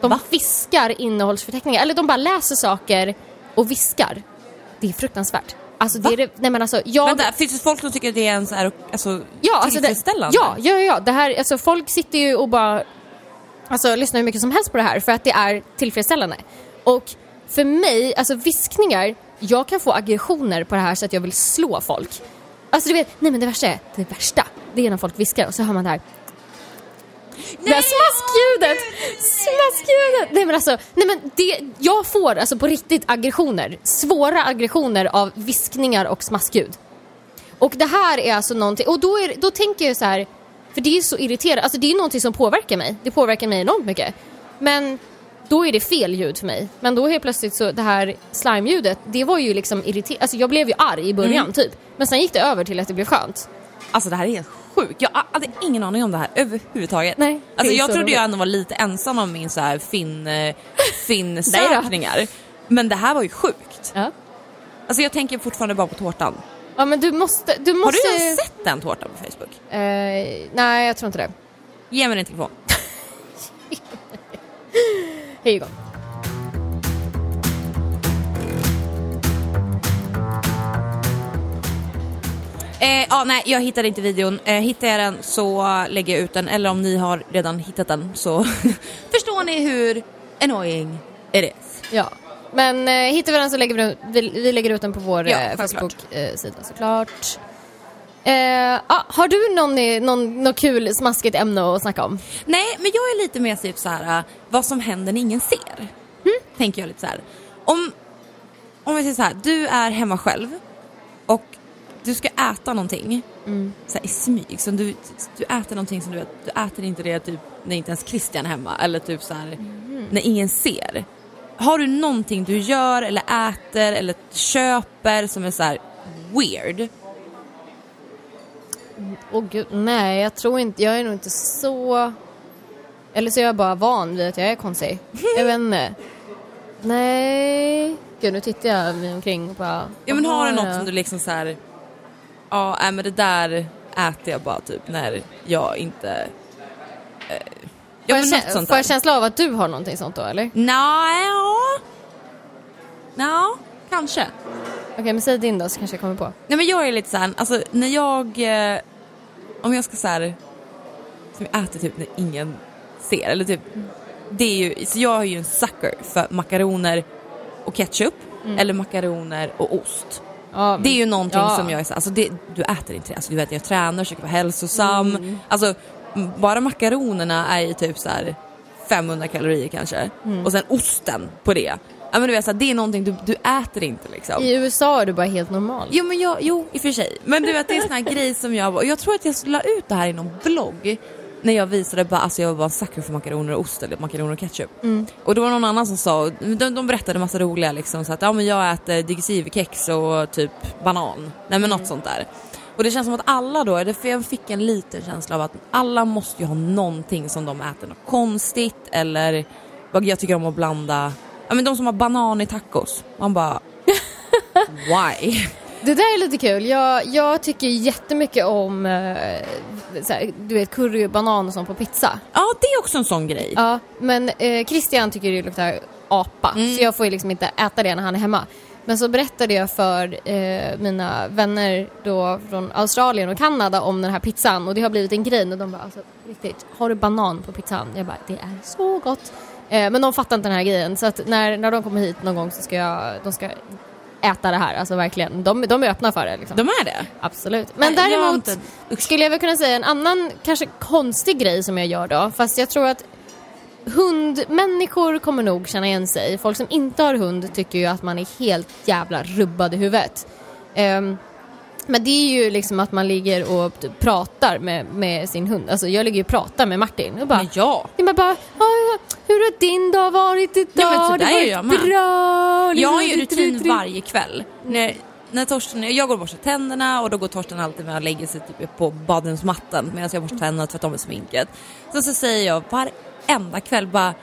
De Va? viskar innehållsförteckningar, eller de bara läser saker och viskar. Det är fruktansvärt. Alltså det är det, nej men alltså jag... Vänta, finns det folk som tycker att det är alltså, Ja, alltså tillfredsställande? ja, ja, ja. Det här, alltså folk sitter ju och bara alltså, lyssnar hur mycket som helst på det här för att det är tillfredsställande. Och för mig, alltså viskningar, jag kan få aggressioner på det här så att jag vill slå folk. Alltså du vet, nej men det värsta är, det värsta, det är när folk viskar och så hör man det här det här smaskljudet! Smaskljudet! Nej men alltså, nej men det, jag får alltså på riktigt aggressioner. Svåra aggressioner av viskningar och smaskljud. Och det här är alltså någonting, och då, är, då tänker jag så här, för det är så irriterande, alltså det är någonting som påverkar mig. Det påverkar mig enormt mycket. Men då är det fel ljud för mig. Men då helt plötsligt så det här slime-ljudet, det var ju liksom irriterande. Alltså jag blev ju arg i början typ. Men sen gick det över till att det blev skönt. Alltså det här är helt sjukt. Jag hade ingen aning om det här överhuvudtaget. Nej, Alltså jag trodde roligt. jag ändå var lite ensam om min så här fin, eh, fin sökningar. Men det här var ju sjukt. Ja. Alltså jag tänker fortfarande bara på tårtan. Ja men du måste, du Har måste... du ens sett den tårtan på Facebook? Eh, nej, jag tror inte det. Ge mig din telefon. Here you Eh, Eh, ja, nej, jag hittade inte videon. Eh, hittar jag den så lägger jag ut den, eller om ni har redan hittat den så förstår ni hur annoying it is. Ja. Men eh, hittar vi den så lägger vi, vi, vi lägger ut den på vår Ja, eh. Facebook-sida såklart. Eh, ah, har du någon, i- någon, något kul smaskigt ämne att snacka om? Nej, men jag är lite mer typ så här äh, vad som händer när ingen ser. Tänker jag lite så här. Om, om vi säger så här, du är hemma själv och du ska äta någonting så här, i smyg. Som du, du äter någonting som du vet, du äter inte det typ när inte ens Christian är hemma eller typ så här när ingen ser. Har du någonting du gör eller äter eller köper som är så här weird? Åh gud, nej jag tror inte, jag är nog inte så... Eller så är jag bara van vid att jag är konstig. jag vet inte. Nej. Gud nu tittar jag mig omkring och bara... Ja men har du jag? något som du liksom så här. Ja nej, men det där äter jag bara typ när jag inte... Eh, ja Får jag, sånt får jag känsla av att du har någonting sånt då eller? Nej, ja. Ja, kanske. Okej men säg din då så kanske jag kommer på. Nej men jag är lite såhär, alltså när jag... Eh, om jag ska såhär... Som jag äter typ när ingen ser eller typ... Det är ju, så jag är ju en sucker för makaroner och ketchup eller makaroner och ost. Ja, Det är ju någonting ja. som jag är så, alltså det, du äter inte det, alltså du vet jag tränar, försöker vara hälsosam. Alltså m- bara makaronerna är ju typ så här 500 kalorier kanske. Och sen osten på det. Ja men du vet så här, det är någonting du, du äter inte liksom. I USA är du bara helt normal. Jo men jag, jo i och för sig. Men du vet det är en sån här grej som jag, och jag tror att jag la ut det här i någon blogg. När jag visade bara, alltså jag var bara en sucker för makaroner och ost eller makaroner och ketchup. Och då var någon annan som sa, de, de berättade massa roliga liksom så att ja men jag äter digestivkex och typ banan. Nej men något sånt där. Och det känns som att alla då, det- för jag fick en liten känsla av att alla måste ju ha någonting som de äter något konstigt eller vad jag tycker om att blanda, ja men de som har banan i tacos. Man bara, why? Det där är lite kul. Jag, jag tycker jättemycket om eh, här, du vet curry banan och sånt på pizza. Ja, det är också en sån grej. Ja, men eh, Christian tycker det luktar apa, Mm. så jag får ju liksom inte äta det när han är hemma. Men så berättade jag för eh, mina vänner då från Australien och Kanada om den här pizzan och det har blivit en grej och de bara alltså riktigt, har du banan på pizzan? Jag bara, det är så gott. Eh, men de fattar inte den här grejen så att när, när de kommer hit någon gång så ska jag, de ska äta det här, alltså verkligen. De, de är öppna för det liksom. De är det? Absolut. Men Nej, jag däremot inte- skulle jag väl kunna säga en annan kanske konstig grej som jag gör då. Fast jag tror att hundmänniskor kommer nog känna igen sig. Folk som inte har hund tycker ju att man är helt jävla rubbad i huvudet. Ehm, men det är ju liksom att man ligger och pratar med, med sin hund. Alltså jag ligger och pratar med Martin och bara Men ja. jag bara, bara "Ja, ja, hur har din dag varit idag? Ja, men så Har det gör jag med. bra? Jag har ju Liksom, rutin varje kväll. När, när Torsten, jag går och borstar tänderna och då går Torsten alltid med och lägger sig typ på badrumsmattan medan jag borstar tänderna och tvättar mig sminket. Så, så säger jag varenda kväll bara,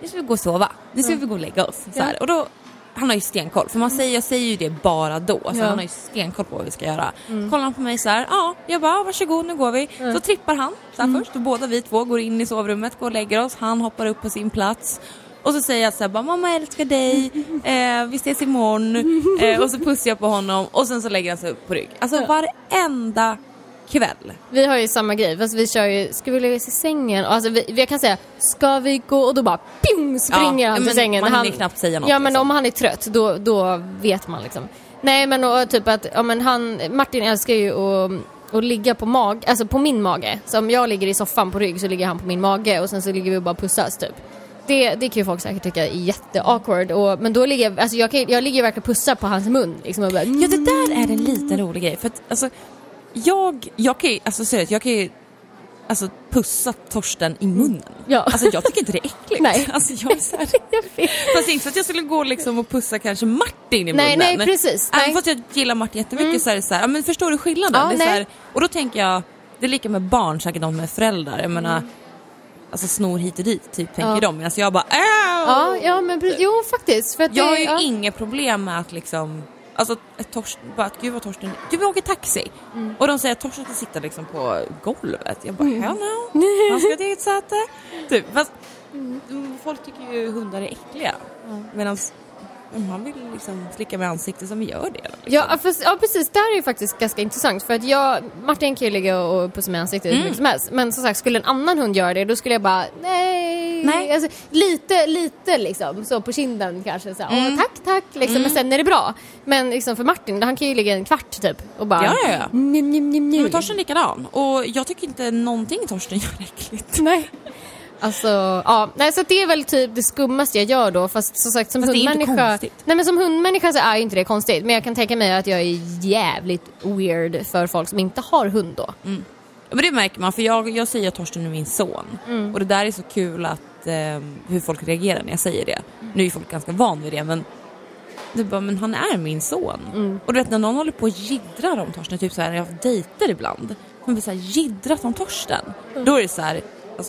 nu ska vi gå och sova, nu ska vi gå och lägga oss. Så här. Och då, han har ju stenkoll, för man säger, jag säger ju det bara då, så Ja. han har ju stenkoll på vad vi ska göra. Kollar han på mig så här, ja, jag bara, "Ja, varsågod nu går vi. Så trippar han så här först och båda vi två går in i sovrummet, går och lägger oss, han hoppar upp på sin plats. Och så säger jag så här, bara, mamma jag älskar dig, eh, vi ses imorgon. Eh, och så pussar jag på honom och sen så lägger han sig upp på rygg. Alltså varenda kväll. Vi har ju samma grej, fast vi kör ju, ska vi lägga oss i sängen? Och Alltså vi, vi kan säga, ska vi gå? Och då bara ping, springer Ja, han till sängen. man han, hinner knappt säga något, Ja men liksom. om han är trött, då, då vet man liksom. Nej men och, typ att, ja men han, Martin älskar ju att att ligga på mag, alltså på min mage. Så om jag ligger i soffan på rygg så ligger han på min mage och sen så ligger vi och bara pussas typ. Det, det kan ju folk säkert tycka är jätteawkward och, men då ligger jag, alltså jag, kan, jag ligger verkligen och pussar på hans mun liksom och bara, Ja det där är en liten rolig grej för att alltså jag, jag kan ju, alltså seriöst, jag kan ju alltså pussa Torsten i munnen. Ja. Alltså jag tycker inte det är äckligt. Nej. Alltså jag är så här, jag vet. Fast inte för att jag skulle gå liksom och pussa kanske Martin i Nej, munnen. nej, precis. Även Nej. fast jag gillar Martin jättemycket så är det så här, men förstår du skillnaden? Ja, det är så här, och då tänker jag, det är lika med barn, säkert de med föräldrar. Jag menar, alltså snor hit och dit, typ tänker Ja. de. Medan jag bara, Åh! Ja, ja men. Jo faktiskt. För att Jag det, har ju ja. inga problem med att liksom Alltså Torsten, bara att gud vad Torsten, du vi åker taxi. Och de säger att Torsten ska sitta liksom på golvet. Jag bara hell no, han ska till ett säte. Typ, fast mm, folk tycker ju hundar är äckliga. Medan Om han vill liksom slicka med ansiktet som vi gör det. Liksom. Ja, fast, ja precis, det här är ju faktiskt ganska intressant för att jag, Martin kan ju ligga och pussa med ansiktet hur Mm. mycket som helst men som sagt skulle en annan hund göra det då skulle jag bara nej. Nej. Alltså, lite, lite liksom så på kinden kanske så Mm. tack tack liksom men sen är det bra. Men liksom för Martin, han kan ju ligga en kvart typ och bara Ja, ja, ja. Njum, njum, njum, njum. Men Torsten likadan och jag tycker inte någonting Torsten gör äckligt. Nej. Alltså, ja, nej så det är väl typ det skummaste jag gör då fast som sagt som Fast det är inte hundmänniska. Nej men som hundmänniska så är ju inte det konstigt men jag kan tänka mig att jag är jävligt weird för folk som inte har hund då. Ja, Men det märker man, för jag, jag säger att Torsten är min son. Och det där är så kul att eh, hur folk reagerar när jag säger det. Nu är folk ganska van vid det men är bara, men han är min son. Och du vet när någon håller på och jiddrar om Torsten, typ så här när jag dejter ibland. Man blir så här jiddrat om Torsten. Då är det så här,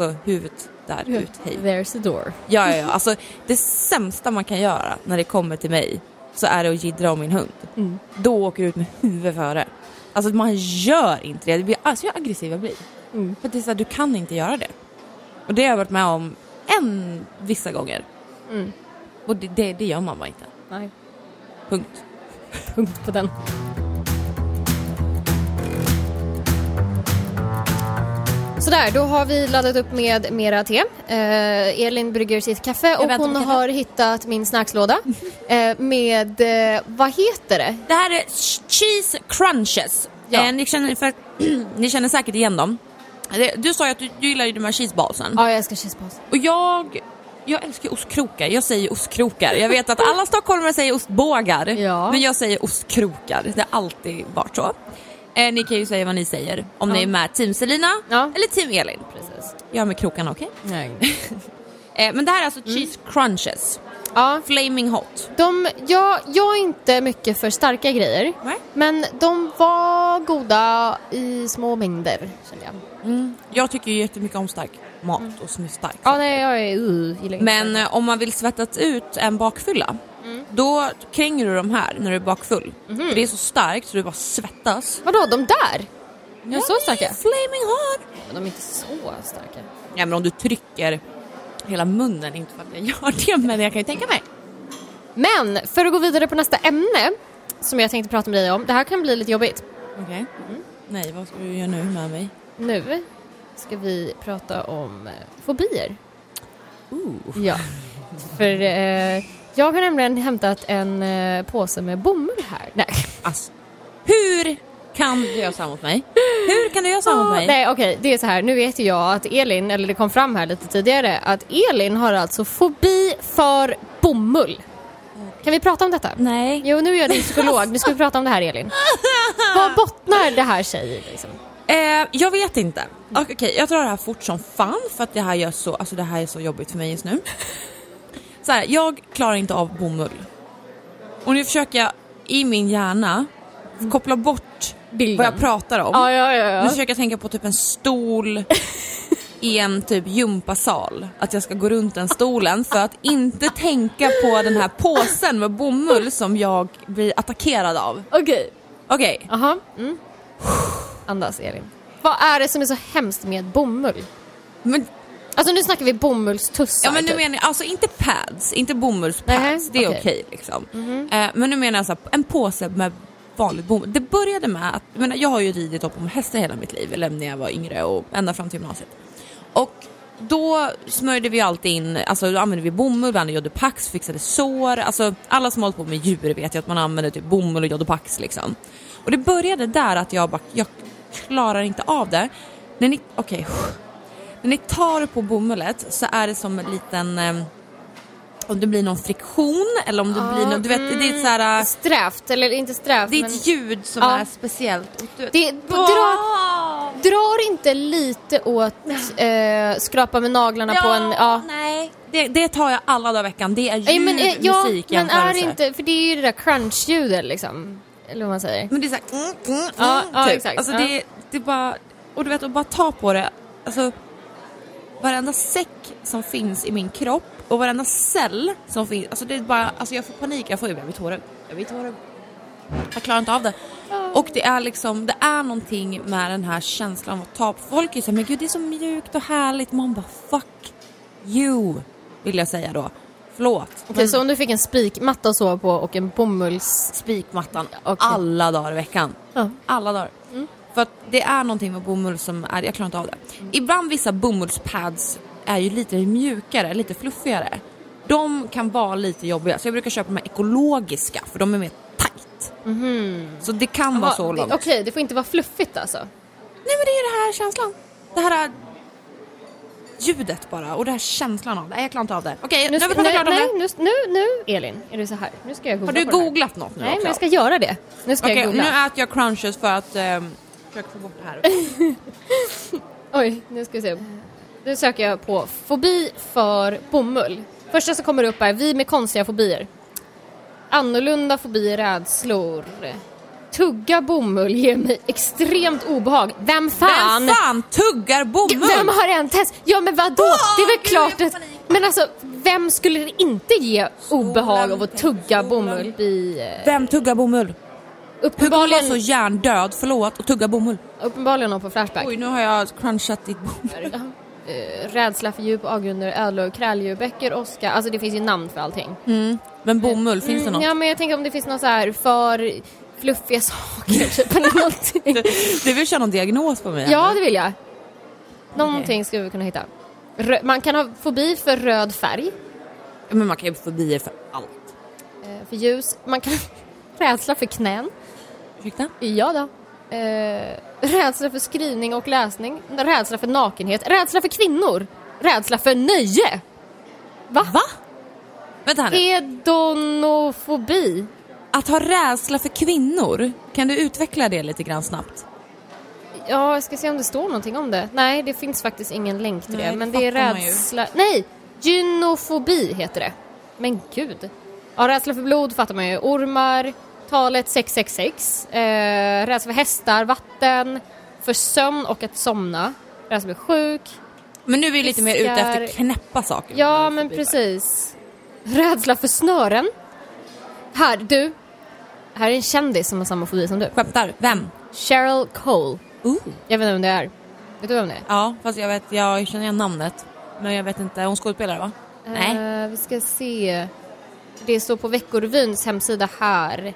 alltså huvudet där ut, hej. There's the door. Ja, ja, ja. Alltså, det sämsta man kan göra när det kommer till mig så är det att jiddra om min hund. Mm. Då åker du ut med huvudet före. Alltså man gör inte det. det blir, alltså hur aggressiv jag blir. Mm. För det är så här, du kan inte göra det. Och det har jag varit med om en vissa gånger. Mm. Och det, det, det gör man bara inte. Nej, Punkt. punkt på den. Sådär, då har vi laddat upp med mera te. Eh, Elin brygger sitt kaffe och hon har hittat min snackslåda eh, med, eh, vad heter det? Det här är cheese crunches. Ja. Eh, ni, känner, för, ni känner säkert igen dem. Du sa ju att du, du gillar ju de här cheeseballsen. Ja, jag älskar cheeseballs. Och jag, jag älskar ostkrokar. Jag säger ostkrokar. Jag vet att alla stockholmare säger ostbågar. Ja. Men jag säger ostkrokar. Det har alltid varit så. Eh, ni kan ju säga vad ni säger. Om Ja. ni är med Team Selina Ja. eller Team Elin. Precis. Jag med krokarna, okej? Nej. Eh, men det här är alltså cheese crunches. Ja, Flaming hot. de, jag, jag är inte mycket för starka grejer. Nej. Men de var goda i små mängder, kände jag. Mm. Jag tycker ju jättemycket om stark mat och som är stark. Ja, nej, jag är, uh, gillar Men om man vill svettas ut en bakfylla, då kränger du de här när du är bakfull. För det är så starkt så du bara svettas. Vadå, de där? De är så starka? Flaming hot! Men de är inte så starka. Ja men om du trycker hela munnen, inte för att jag gör det men jag kan ju tänka mig. Men för att gå vidare på nästa ämne som jag tänkte prata med dig om. Det här kan bli lite jobbigt. Okej. Nej, vad ska du göra nu med mig? Nu ska vi prata om eh, fobier. Ooh. Ja. För eh, jag har nämligen hämtat en eh, påse med bomull här. Nej. Alltså, hur kan du göra så här mot mig? Hur kan du göra så här mot mig? Nej okej, det är så här. Nu vet ju jag att Elin, eller det kom fram här lite tidigare, att Elin har alltså fobi för bomull. Kan vi prata om detta? Nej. Jo, nu är jag din psykolog. Nu ska vi prata om det här Elin. Vad bottnar det här sig i liksom? Eh, jag vet inte. Okej, jag drar det här fort som fan för att det här, gör så, alltså det här är så jobbigt för mig just nu. Så här, jag klarar inte av bomull. Och nu försöker jag i min hjärna koppla bort Bilden. vad jag pratar om. Ja, ja, ja. Nu försöker jag tänka på typ en stol i en typ gympasal. Att jag ska gå runt den stolen för att inte tänka på den här påsen med bomull som jag blir attackerad av. Okej. Okej, Jaha. Mm. Andas Elin. Vad är det som är så hemskt med bomull? men Alltså nu snackar vi bomullstussar. Ja men nu typ. menar jag, alltså inte pads, inte bomullspads, Nähä, det är okej. okej liksom. Eh, men nu menar jag så här, en påse med vanligt bomull. Det började med att, jag, menar, jag har ju ridit upp om hästar hela mitt liv, eller när jag var yngre och ända fram till gymnasiet. Och då smörjde vi alltid in, alltså då använde vi bomull, vi använde Jodopax, fixade sår, alltså alla som hållit på med djur vet ju att man använder typ bomull och Jodopax liksom. Och det började där att jag bara, jag klarar inte av det. Okej, när ni tar på bomullet så är det som en liten eh, om det blir någon friktion eller om det blir någon, du vet det är ett så här, eh, Strävt, eller inte strävt det är men... ett ljud som Ja. är speciellt. Du Det, dra, drar inte lite åt eh, skrapa med naglarna på en... Ja. nej. Det, det tar jag alla dagar i veckan. Det är Nej, men, eh, ljud, ja, musik, men är det inte, för det är ju det där crunch-ljudet liksom. Eller vad man säger. Men det är såhär, mm, mm, Ja, mm, ja, typ. exakt, Alltså ja. det, det är bara, och du vet att bara ta på det, alltså varenda säck som finns i min kropp och varenda cell som finns, alltså det är bara, alltså jag får panik, jag får jag blir tårögd. Jag blir tårögd. Jag klarar inte av det. Och det är liksom, det är någonting med den här känslan av att ta på folk är så här, men gud det är så mjukt och härligt. Man bara fuck you, vill jag säga då. Förlåt. Okej, men så om du fick en spikmatta att sova på och en bomulls... spikmattan Okej. alla dagar i veckan. Ja. Alla dagar. För att det är någonting med bomull som är, jag klarar inte av det. Ibland vissa bomullspads är ju lite mjukare, lite fluffigare. De kan vara lite jobbiga, så jag brukar köpa de här ekologiska för de är mer tight. Så det kan vara så långt. Okej, det får inte vara fluffigt alltså? Nej men det är det här känslan. Det här ljudet bara och det här känslan av det. Jag klarar inte av det. Okej, nu har vi pratat nej, nej, nu, nu, nu, Elin, är det så här? Nu ska jag googla Har du googlat något nu Nej, men jag ska göra det. Nu ska Okej, jag nu googla. äter jag crunches för att um, försöka få bort det här. Oj, nu ska vi se. Nu söker jag på fobi för bomull. Första som kommer upp är vi med konstiga fobier. Annorlunda fobier, rädslor. Tugga bomull ger mig extremt obehag. Vem fan? Vem fan tuggar bomull? Vem har en test? Ja men vadå? Åh, det är väl klart att... Men alltså, vem skulle det inte ge obehag av att tugga bomull? Eh, Vem tuggar bomull? Hur kan uppenbarligen, så hjärndöd, förlåt, och tugga bomull? uppenbarligen på Flashback. Oj, nu har jag crunchat ditt bomull. Eh, rädsla för djup, avgrunder, ödlor, kräldjur, bäckar, åska. Alltså det finns ju namn för allting. Mm. Men bomull, finns det Mm, något? Ja men jag tänker om det finns något så här för fluffiga saker typ eller någonting. Du vill köra någon diagnos på mig? Ja det vill jag. Någonting skulle vi kunna hitta. Rö- man kan ha fobi för röd färg, Men man kan ju få fobier för allt. eh, för ljus. Man kan rädsla för knän. Ursäkta? Ja då. Eh, rädsla för skrivning och läsning. Rädsla för nakenhet. Rädsla för kvinnor. Rädsla för nöje. Va? Va? Vänta här nu. Hedonofobi. Att ha rädsla för kvinnor, kan du utveckla det lite grann snabbt? Ja, jag ska se om det står någonting om det. Nej, det finns faktiskt ingen länk till Nej, det. Men det är rädsla... Nej! Gynofobi heter det. Men gud. Ja, rädsla för blod fattar man ju. Ormar, talet 666. Eh, rädsla för hästar, vatten, för sömn och att somna. Rädsla för sjuk. Men nu är vi lite mer ute efter knäppa saker. Ja, men Fobi bara. precis. Rädsla för snören. Här, du. Här är en kändis som har samma fobi som du. Skämtar? Vem? Cheryl Cole. Ooh. Jag vet inte vem det är. Vet du vem det är? Ja, fast jag vet, jag känner igen namnet. Men jag vet inte, hon skådespelare va? Nej. Eh, vi ska se. Det står på Veckorevyns hemsida här.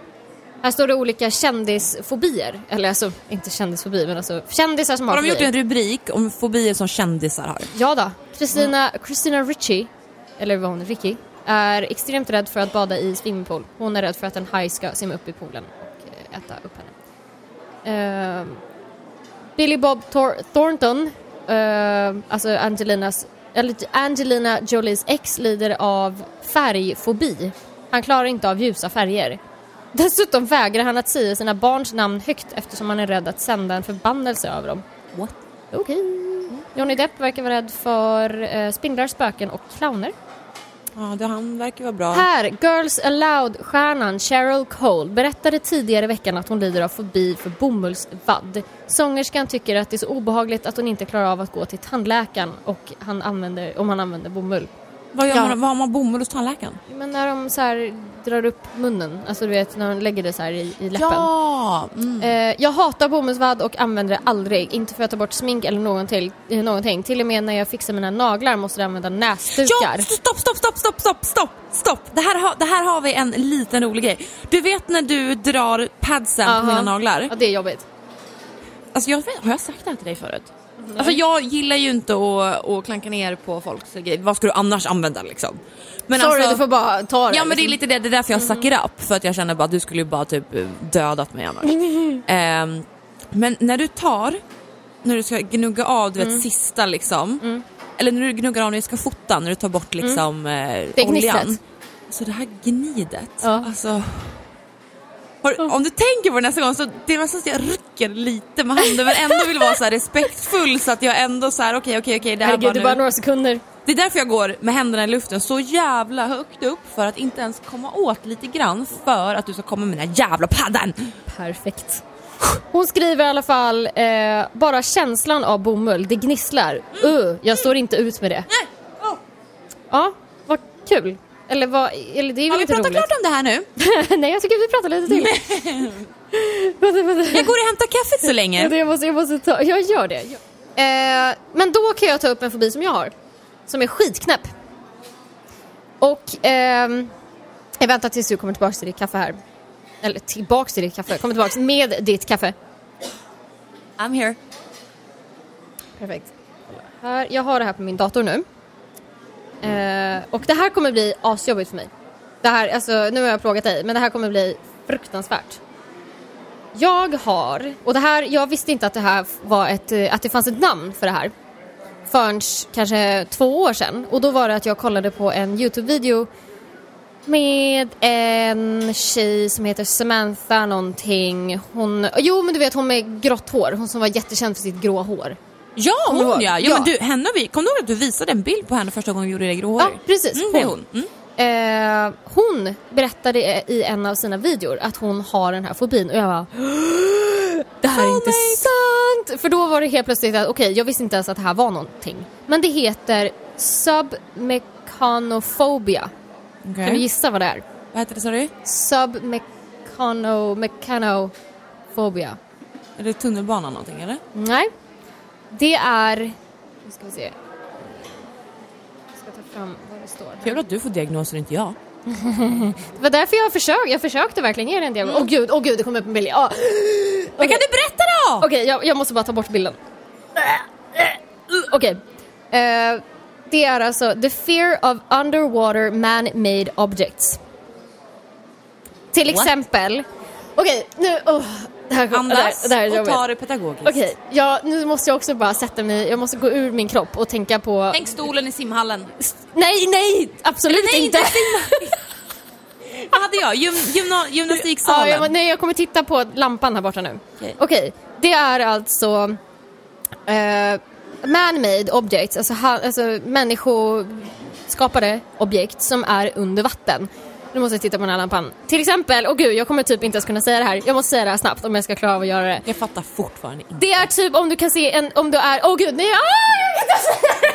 Här står det olika kändisfobier. Eller alltså, inte kändisfobi, men alltså kändisar som har, Har de gjort fobier. en rubrik om fobier som kändisar har? Ja då. Christina, Christina Ricci, eller vad hon är, Ricky, är extremt rädd för att bada i swimmingpool. Hon är rädd för att en haj ska simma upp i poolen och eh, äta upp henne. Eh, Billy Bob Thor- Thornton, eh, alltså Angelinas, eller Angelina Jolies ex, lider av färgfobi. Han klarar inte av ljusa färger. Dessutom vägrar han att säga sina barns namn högt eftersom han är rädd att sända en förbannelse över dem. What? Okej. Johnny Depp verkar vara rädd för eh, spindlar, spöken och clowner. Ja, det, han verkar vara bra. Här, Girls Aloud-stjärnan Cheryl Cole berättade tidigare i veckan att hon lider av fobi för bomullsvadd. Sångerskan tycker att det är så obehagligt att hon inte klarar av att gå till tandläkaren och han använder, om han använder bomull. Vad, gör Ja. man, vad har man bomull hos tandläkaren? Men när de så här drar upp munnen, alltså du vet när de lägger det så här i, i läppen. Ja! Mm. Eh, jag hatar bomullsvadd och använder det aldrig. Inte för att ta bort smink eller någonting. eh, någonting. Till och med när jag fixar mina naglar måste jag använda näsdukar. Ja, stopp, stopp, stopp, stopp, stopp, stopp, stopp! Det här, har, det här har vi en liten rolig grej. Du vet när du drar padsen Aha. på mina naglar? Ja, det är jobbigt. Alltså jag vet, har jag sagt det här till dig förut? Alltså jag gillar ju inte att, att klanka ner på folks grejer. Vad ska du annars använda liksom? Men Sorry, alltså, du får bara ta det. Ja men det är liksom. lite det, det är därför jag sucker upp. För att jag känner bara att du skulle ju bara typ eh, dödat mig annars. Ehm, men när du tar, när du ska gnugga av du vet Mm. sista liksom. Eller när du gnuggar av när du ska fota, när du tar bort liksom eh, Mm. Det är oljan. Så det här gnidet, Ja. alltså. Har, om du tänker på det nästa gång så det är nästan så att jag rycker lite med handen men ändå vill vara så respektfull så att jag ändå så här okej okej okej det här Herregud, det är bara bara nu. några sekunder. Det är därför jag går med händerna i luften så jävla högt upp för att inte ens komma åt lite grann för att du ska komma med den här jävla paddan. Perfekt. Hon skriver i alla fall, eh, bara känslan av bomull, det gnisslar. Uh, jag står inte ut med det. Ja, vad kul. Eller, vad, eller det är Har vi pratat klart om det här nu? Nej, jag tycker vi pratar lite till. Jag går och hämtar kaffet så länge. Jag måste, jag måste ta, jag gör det. Eh, men då kan jag ta upp en fobi som jag har. Som är skitknäpp. Och ehm, jag väntar tills du kommer tillbaka till ditt kaffe här. Eller tillbaks till ditt kaffe, kommer tillbaks med ditt kaffe. I'm here. Perfekt. Här, jag har det här på min dator nu. Eh, och det här kommer bli asjobbigt för mig. Det här, alltså, nu har jag plågat dig, men det här kommer bli fruktansvärt. Jag har, och det här, jag visste inte att det här var ett, eh, att det fanns ett namn för det här. Förrän kanske två år sedan. Och då var det att jag kollade på en YouTube-video med en tjej som heter Samantha någonting. Hon, jo men du vet hon med grått hår, hon som var jättekänd för sitt grå hår. Ja, hon ja. ja, Ja. men du, henne vi, kom du ihåg att du visade en bild på henne första gången vi gjorde det gråhårig? Ja, precis. Mm, är hon. Mm. Eh, hon berättade i en av sina videor att hon har den här fobin och jag bara Det här är inte sant! För då var det helt plötsligt att okej, jag visste inte ens att det här var någonting. Men det heter submecanophobia. Okej. Kan du gissa vad det är? Vad heter det sa du? Submecano... Mecanophobia. Är det tunnelbanan någonting eller? Nej. Det är... Nu ska vi se. Jag ska ta fram vad det står. Kul att du får diagnoser, inte jag. Det var därför jag försökte, jag försökte verkligen ge dig en diagnos. Åh gud, åh gud, det kom upp en bild. Ah. Men kan du berätta då? Okej, jag, jag måste bara ta bort bilden. Okej. Eh, det är alltså the fear of underwater man-made objects. Till What? exempel... Okej, nu... Oh, här, Andas det här, det här är och ta det pedagogiskt. Okej, ja, nu måste jag också bara sätta mig... Jag måste gå ur min kropp och tänka på... Tänk stolen i simhallen. Nej, nej! Absolut Nej, inte! inte Vad hade jag? Gym, gymna, Ja, gymnastiksalen? jag, nej, jag kommer titta på lampan här borta nu. Okej. Okej, det är alltså eh, man-made objects, alltså, ha, alltså människoskapade objekt som är under vatten. Nu måste jag titta på den här lampan. Till exempel, åh gud, jag kommer typ inte ens kunna säga det här. Jag måste säga det här snabbt om jag ska klara av att göra det. Jag fattar fortfarande inte. Det är typ om du kan se en, om du är, åh gud, nej, ah, jag kan inte säga det!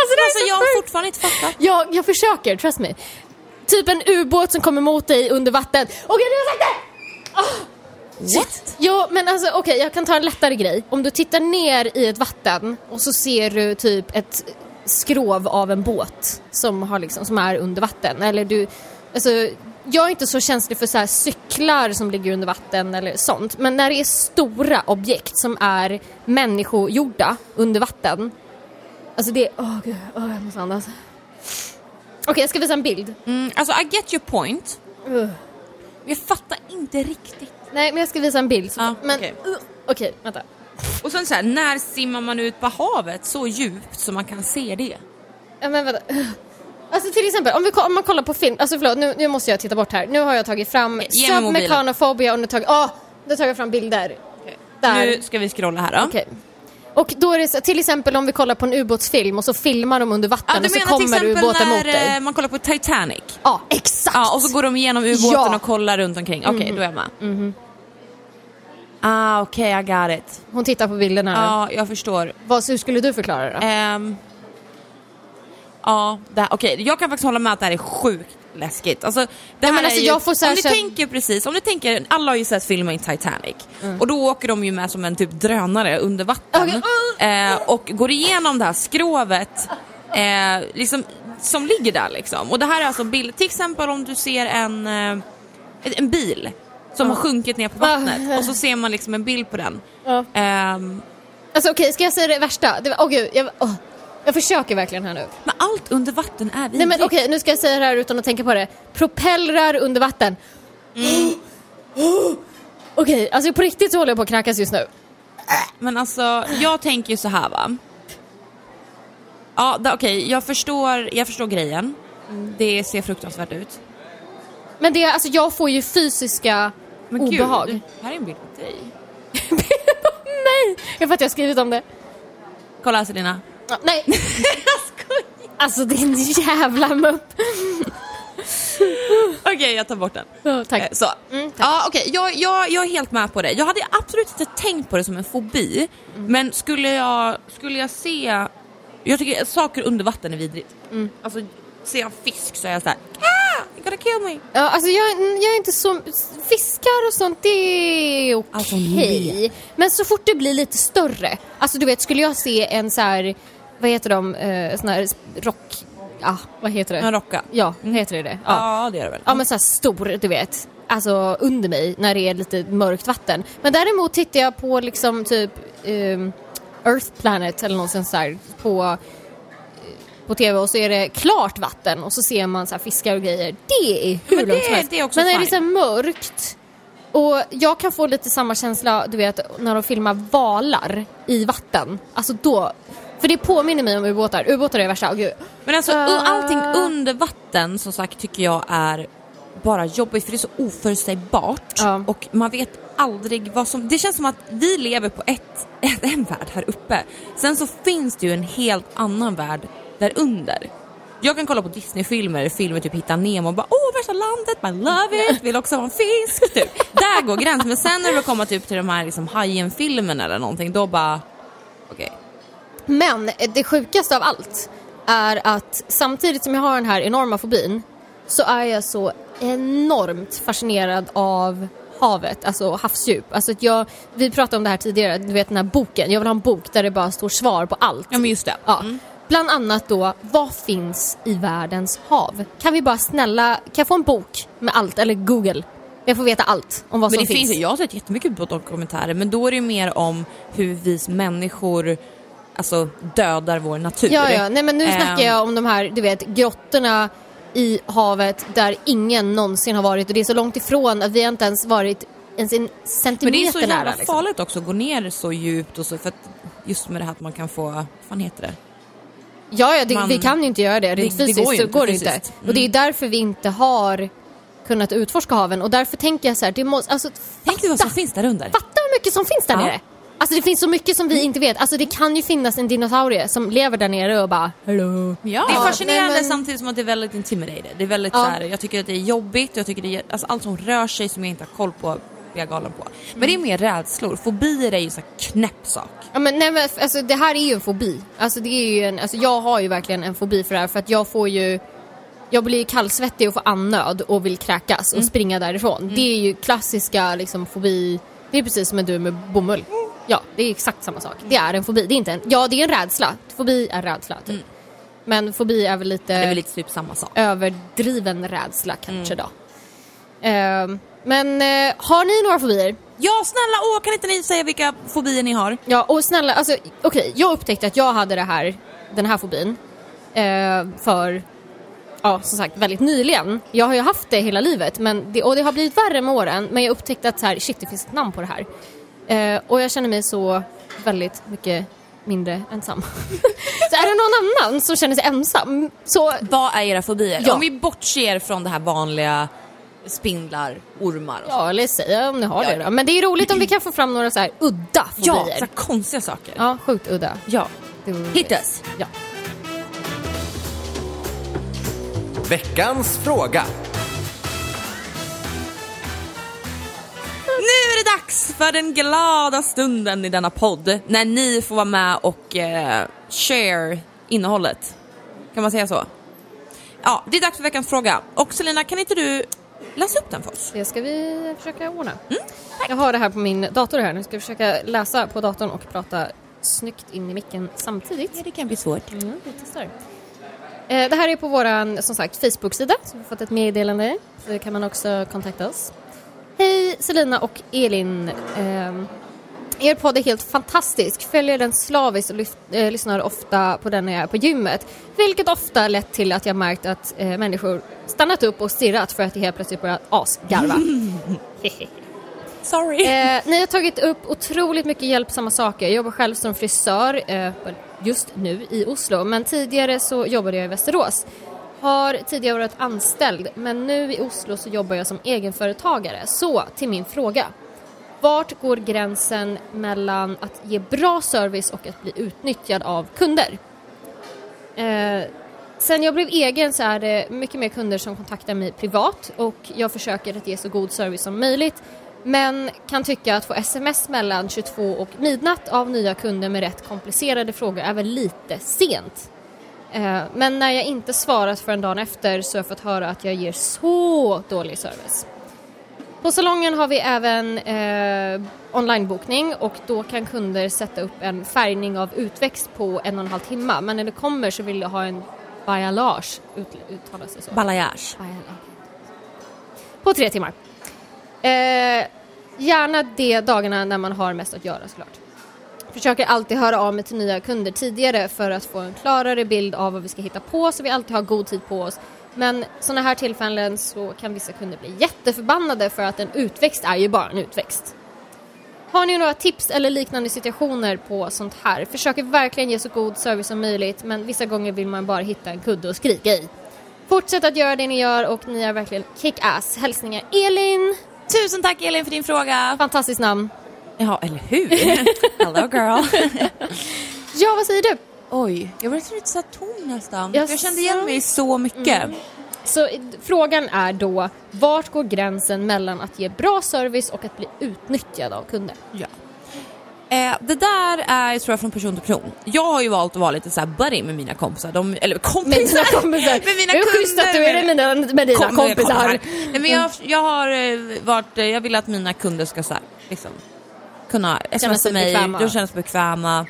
Alltså det är Alltså så jag har fortfarande inte fattat. Jag, jag försöker, trust me. Typ en ubåt som kommer mot dig under vatten. Åh gud, nu har jag sagt det! What? Jo, men alltså okej, jag kan ta en lättare grej. Om du tittar ner i ett vatten och så ser du typ ett skrov av en båt som, har liksom, som är under vatten. Eller du, alltså, jag är inte så känslig för så här cyklar som ligger under vatten eller sånt. Men när det är stora objekt som är människogjorda under vatten. Alltså det är, åh gud, åh, jag måste andas. Okej, jag ska visa en bild. Mm, alltså I get your point. Uh. Jag fattar inte riktigt. Nej, men jag ska visa en bild. Men, okej. uh, okej, vänta. Och sen så här, när simmar man ut på havet så djupt så man kan se det? Ja, men vänta. Alltså till exempel, om, vi, om man kollar på film, alltså förlåt, nu, nu måste jag titta bort här. Nu har jag tagit fram mobilen. submecanophobia och nu tagit, åh, nu tar jag fram bilder. Där. Nu ska vi scrolla här då. Okej. Och då är det till exempel om vi kollar på en ubåtsfilm och så filmar de under vatten Ja, och så till kommer exempel ubåten mot när dig. eh, man kollar på Titanic? Ja, exakt! Ja, och så går de igenom ubåten Ja. och kollar runt omkring. Okej, då är jag med. Ah, okej, I got it. Hon tittar på bilderna. Ja, jag förstår. Vad, hur skulle du förklara det då? Ehm, ja, det här- okej. Jag kan faktiskt hålla med att det här är sjukt läskigt. Alltså, det Ja, här men alltså, är ju, så om du känt- tänker precis, om du tänker, alla har ju sett filmen Titanic Mm. och då åker de ju med som en typ drönare under vatten Okej. eh, och går igenom det här skrovet eh, liksom, som ligger där liksom. Och det här är alltså bild, till exempel om du ser en, eh, en bil som har sjunkit ner på vattnet och så ser man liksom en bild på den. Ja. Ehm, Alltså okej, ska jag säga det värsta? Det var, åh gud, jag, åh, jag försöker verkligen här nu. men allt under vatten är vidrigt. Nej men okej, nu ska jag säga det här utan att tänka på det. Propellrar under vatten. Okej, alltså på riktigt så håller jag på att kräkas just nu. Men alltså, jag tänker ju så här va. Ja, okej, jag, förstår, jag förstår grejen. Det ser fruktansvärt ut. Men det, alltså jag får ju fysiska Men obehag. gud, här är en bild på dig. nej! Jag för att jag har skrivit om det. Kolla Selina. Nej, jag skojar. alltså din jävla mupp. Okej, jag tar bort den. Ja, tack. Eh, Så. Mm, tack. ja, okej, jag, jag, jag är helt med på det. Jag hade absolut inte tänkt på det som en fobi. Mm. Men skulle jag, skulle jag se... Jag tycker saker under vatten är vidrigt. Mm. Alltså, ser jag fisk så är jag såhär ah, you gotta kill me. Ja, alltså jag, jag är inte så... Fiskar och sånt, det är okej. Alltså, ler. Men så fort det blir lite större. Alltså du vet, skulle jag se en så här... Vad heter de? Eh, sån här rock... ja, vad heter det? En rocka. Ja, heter det det? Ja. Ja, det är det väl. Ja men så här stor, du vet. Alltså under mig när det är lite mörkt vatten. Men däremot tittar jag på liksom typ ehm, Earth Planet eller något sånt på, eh, på tv och så är det klart vatten och så ser man så här fiskar och grejer. Det är hur men det- lugnt som helst. Men när det är så mörkt och jag kan få lite samma känsla, du vet, när de filmar valar i vatten. Alltså då, för det påminner mig om ubåtar. Ubåtar är det värsta, åh gud. Men alltså Uh. uh, allting under vatten som sagt tycker jag är bara jobbigt för det är så oförutsägbart Ja. och man vet aldrig vad som... Det känns som att vi lever på ett, ett, en värld här uppe. Sen så finns det ju en helt annan värld där under. Jag kan kolla på Disney-filmer, filmer typ Hitta Nemo och bara åh värsta landet, I love it, vill också ha en fisk. Typ. Där går gränsen. Men sen när det kommer typ till de här liksom Hajen-filmerna eller någonting då bara okej. Men det sjukaste av allt är att samtidigt som jag har den här enorma fobin så är jag så enormt fascinerad av havet, alltså havsdjup. Alltså att jag, vi pratade om det här tidigare, du vet den här boken, jag vill ha en bok där det bara står svar på allt. Ja men just det. Ja. Bland annat då, vad finns i världens hav? Kan vi bara snälla, kan jag få en bok med allt, eller Google? Jag får veta allt om vad Men som det finns. finns. jag har sett jättemycket på dokumentärer men då är det mer om hur vi människor alltså, dödar vår natur. Ja, ja, nej men nu Ehm, snackar jag om de här, du vet, grottorna i havet där ingen någonsin har varit och det är så långt ifrån att vi inte ens varit ens en Men det är centimeter så jävla nära. Liksom. farligt också att gå ner så djupt och så för att just med det här att man kan få, vad fan heter det? Ja, ja det, Man- vi kan ju inte göra det. Rent Det- det fysiskt går ju så inte går det inte. Och det är därför vi inte har kunnat utforska haven och därför tänker jag så här, det måste, alltså Tänk dig vad som finns där under. Fatta hur mycket som finns där Ja. nere! Alltså det finns så mycket som vi inte vet. Alltså det kan ju finnas en dinosaurie som lever där nere och bara Hello. Ja. Det är fascinerande nej, men- samtidigt som att det är väldigt intimidated. Det är väldigt Ja. så här, jag tycker att det är jobbigt, jag tycker det är, alltså allt som rör sig som jag inte har koll på blir jag galen på. Men det är mer rädslor, fobier är ju en sån knäpp sak. Ja men nej men alltså det här är ju en fobi. Alltså det är ju en, alltså jag har ju verkligen en fobi för det här för att jag får ju jag blir kallsvettig och får andnöd och vill kräkas och springa därifrån. Det är ju klassiska liksom fobi, det är precis som en du med bomull. Ja, det är exakt samma sak. Det är en fobi, det är inte en, ja det är en rädsla. Fobi är rädsla typ. Men fobi är väl lite Det är väl lite typ samma sak. överdriven rädsla kanske då. Ehm, men eh, har ni några fobier? Ja snälla åh kan inte ni säga vilka fobier ni har? Ja, och snälla, alltså okej, jag upptäckte att jag hade det här, den här fobin eh, för, ja som sagt, väldigt nyligen. Jag har ju haft det hela livet, men det, och det har blivit värre med åren, men jag upptäckte att så här, shit, det finns ett namn på det här. Eh, och jag känner mig så väldigt mycket mindre ensam. så är det någon annan som känner sig ensam, så Vad är era fobier? Ja. Om vi bortser från det här vanliga spindlar, ormar och så. ja, eller säg om ni har det då. Men det är roligt om vi kan få fram några så här udda Ja, så fobier. konstiga saker. Ja, sjukt udda. Ja. Hit us. Ja. Veckans fråga. Nu är det dags för den glada stunden i denna podd när ni får vara med och eh, share innehållet. Kan man säga så? Ja, det är dags för veckans fråga. Och Selina, kan inte du läsa upp den för oss? Det ska vi försöka ordna. jag har det här på min dator här. Nu ska jag försöka läsa på datorn och prata snyggt in i micken samtidigt. det kan bli svårt. Mm, vi testar. Eh, det här är på vår som sagt Facebook-sida, så vi har fått ett meddelande. Så kan man också kontakta oss. Hej Selina och Elin. Ehm, er podd är helt fantastisk. Följer den slaviskt och lyft, eh, lyssnar ofta på den när jag är på gymmet. Vilket ofta lett till att jag märkt att eh, människor stannat upp och stirrat för att jag helt plötsligt börjat asgarva. Sorry. Eh, ni har tagit upp otroligt mycket hjälpsamma saker. Jag jobbar själv som frisör eh, just nu i Oslo, men tidigare så jobbade jag i Västerås. Har tidigare varit anställd, men nu i Oslo så jobbar jag som egenföretagare. Så till min fråga. Vart går gränsen mellan att ge bra service och att bli utnyttjad av kunder? Eh, sen jag blev egen så är det mycket mer kunder som kontaktar mig privat och jag försöker att ge så god service som möjligt. Men kan tycka att få sms mellan 22 och midnatt av nya kunder med rätt komplicerade frågor är väl lite sent. Eh, men när jag inte svarat för en dag efter så har jag fått höra att jag ger så dålig service. På salongen har vi även eh, onlinebokning och då kan kunder sätta upp en färgning av utväxt på en och en halv timme. Men när det kommer så vill jag ha en balayage ut, uttalas det så? Balayage. På tre timmar. Eh, gärna de dagarna när man har mest att göra såklart. Försöker alltid höra av mig till nya kunder tidigare för att få en klarare bild av vad vi ska hitta på så vi alltid har god tid på oss. Men sådana här tillfällen så kan vissa kunder bli jätteförbannade för att en utväxt är ju bara en utväxt. Har ni några tips eller liknande situationer på sånt här? Försöker verkligen ge så god service som möjligt men vissa gånger vill man bara hitta en kudde att skrika i. Fortsätt att göra det ni gör och ni är verkligen kick-ass. Hälsningar Elin! Tusen tack Elin för din fråga. Fantastiskt namn. Ja, eller hur? Hello girl. Ja, vad säger du? Oj, jag blev lite så tom nästan. Jaså? Jag kände igen mig så mycket. Så eh, frågan är då, vart går gränsen mellan att ge bra service och att bli utnyttjad av kunder? Ja. Eh, det där är tror jag från person till person. Jag har ju valt att vara lite så här buddy med mina kompisar. De, eller Med kompisar! dina kompisar. med mina det är schysst att du är det med dina, med dina Kom- med kompisar. Nej, men jag, jag har eh, varit, eh, jag vill att mina kunder ska så här, liksom, kunna smsa mig, bekväma. de känner sig bekväma.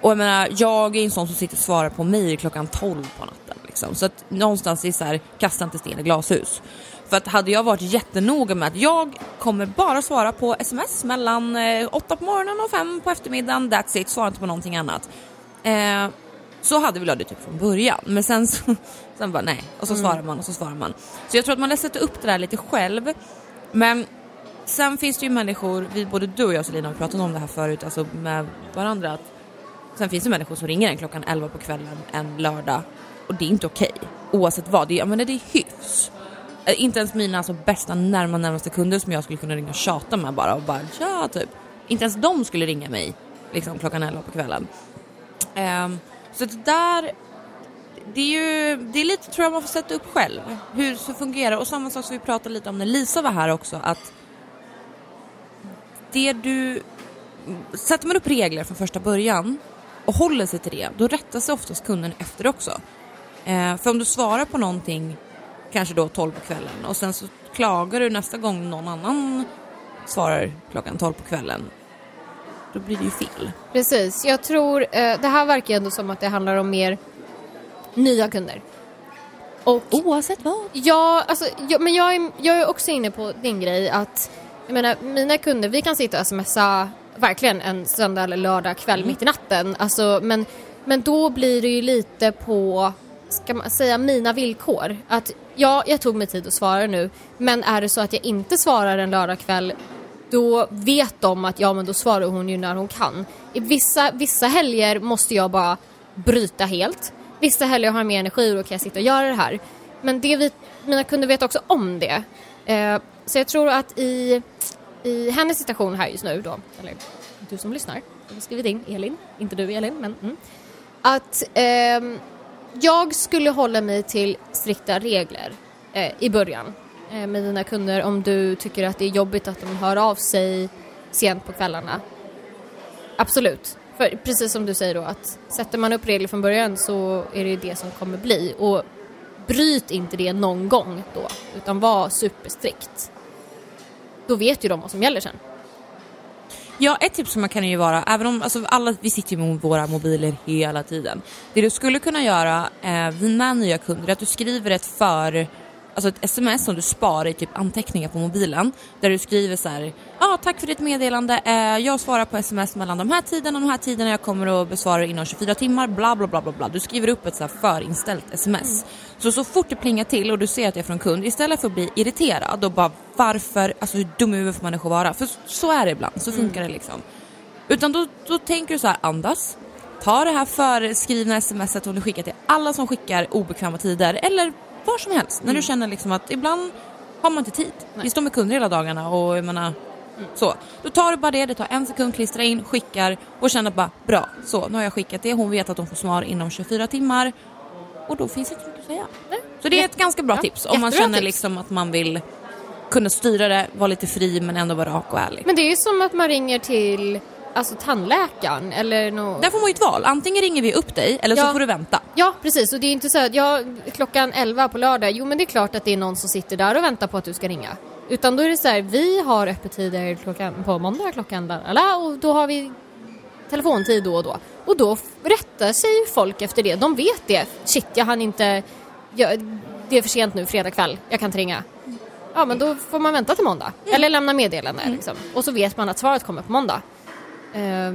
Och jag menar, jag är en sån som sitter och svarar på mejl klockan 12 på natten. Liksom. Så att någonstans är så här, kasta inte sten i glashus. För att hade jag varit jättenoga med att jag kommer bara svara på sms mellan eh, 8 på morgonen och 5 på eftermiddagen, that's it, svara inte på någonting annat. Eh, så hade vi det typ från början. Men sen så, sen bara nej, och så svarar man och så svarar man. Så jag tror att man läser upp det där lite själv. Men sen finns det ju människor, vi, både du och jag Selina har pratat om det här förut, alltså med varandra. Att sen finns det människor som ringer en klockan 11 på kvällen en lördag och det är inte okej. Oavsett vad, det, är- jag menar, det är hyfs. Eh, inte ens mina alltså, bästa närma, närmaste kunder som jag skulle kunna ringa och tjata med bara och bara ja typ. Inte ens de skulle ringa mig liksom klockan 11 på kvällen. Um, så det där, det är ju, det är lite tror jag man får sätta upp själv. Hur det fungerar och samma sak som vi pratade lite om när Lisa var här också att det du, sätter man upp regler från första början och håller sig till det, då rättar sig oftast kunden efter också. Eh, för om du svarar på någonting kanske då 12 på kvällen och sen så klagar du nästa gång någon annan svarar klockan 12 på kvällen, då blir det ju fel. Precis, jag tror, eh, det här verkar ändå som att det handlar om mer nya kunder. Och Oavsett vad. Ja, alltså, jag, men jag är, jag är också inne på din grej att jag menar, mina kunder, vi kan sitta och smsa verkligen en söndag eller lördag kväll mitt i natten. Alltså, men, men då blir det ju lite på, ska man säga, mina villkor. Att ja, jag tog mig tid att svara nu, men är det så att jag inte svarar en lördag kväll då vet de att ja men då svarar hon ju när hon kan. I vissa, vissa helger måste jag bara bryta helt. Vissa helger har jag mer energi och då kan jag sitta och göra det här. Men det vi, mina kunder vet också om det. Eh, så jag tror att i, i hennes situation här just nu då, eller du som lyssnar, jag har skrivit in Elin, inte du Elin, men mm, att eh, jag skulle hålla mig till strikta regler eh, i början eh, med dina kunder om du tycker att det är jobbigt att de hör av sig sent på kvällarna. Absolut. För precis som du säger då att sätter man upp regler från början så är det ju det som kommer bli och bryt inte det någon gång då utan var superstrikt. Då vet ju de vad som gäller sen. Ja, ett tips som man kan ju vara, även om alltså alla, vi sitter ju med våra mobiler hela tiden. Det du skulle kunna göra eh, dina nya kunder är att du skriver ett för, alltså ett sms som du sparar i typ anteckningar på mobilen. Där du skriver så här, ja ah, tack för ditt meddelande, eh, jag svarar på sms mellan de här tiderna och de här tiderna, jag kommer att besvara inom 24 timmar, bla bla bla bla bla. Du skriver upp ett så här förinställt sms. Så så fort det plingar till och du ser att det är från kund, istället för att bli irriterad och bara varför, alltså hur dum i huvudet får människor vara? För så är det ibland, så funkar det liksom. Utan då, då tänker du så här, andas. Ta det här förskrivna smset som du skickar till alla som skickar obekväma tider eller var som helst. När du känner liksom att ibland har man inte tid. Vi står med kunder hela dagarna och jag menar så. Då tar du bara det, det tar en sekund, klistra in, skickar och känner bara bra, så nu har jag skickat det. Hon vet att hon får svar inom 24 timmar och då finns det inte mycket att säga. Så det är ett ganska bra Ja, tips om man jättebra känner tips. liksom att man vill kunna styra det, vara lite fri men ändå vara rak och ärlig. Men det är ju som att man ringer till alltså, tandläkaren eller nå Där får man ju ett val. Antingen ringer vi upp dig eller så Ja. får du vänta. Ja, precis. Och det är inte så att ja, klockan 11 på lördag, jo men det är klart att det är någon som sitter där och väntar på att du ska ringa. Utan då är det så här, vi har öppettider klockan, på måndag klockan alla, och då har vi telefontid då och då. Och då rättar sig folk efter det. De vet det. Shit, jag hann inte... Jag, det är för sent nu, fredag kväll. Jag kan inte ringa. Ja, men då får man vänta till måndag. Eller lämna meddelande. Liksom. Och så vet man att svaret kommer på måndag. Eh,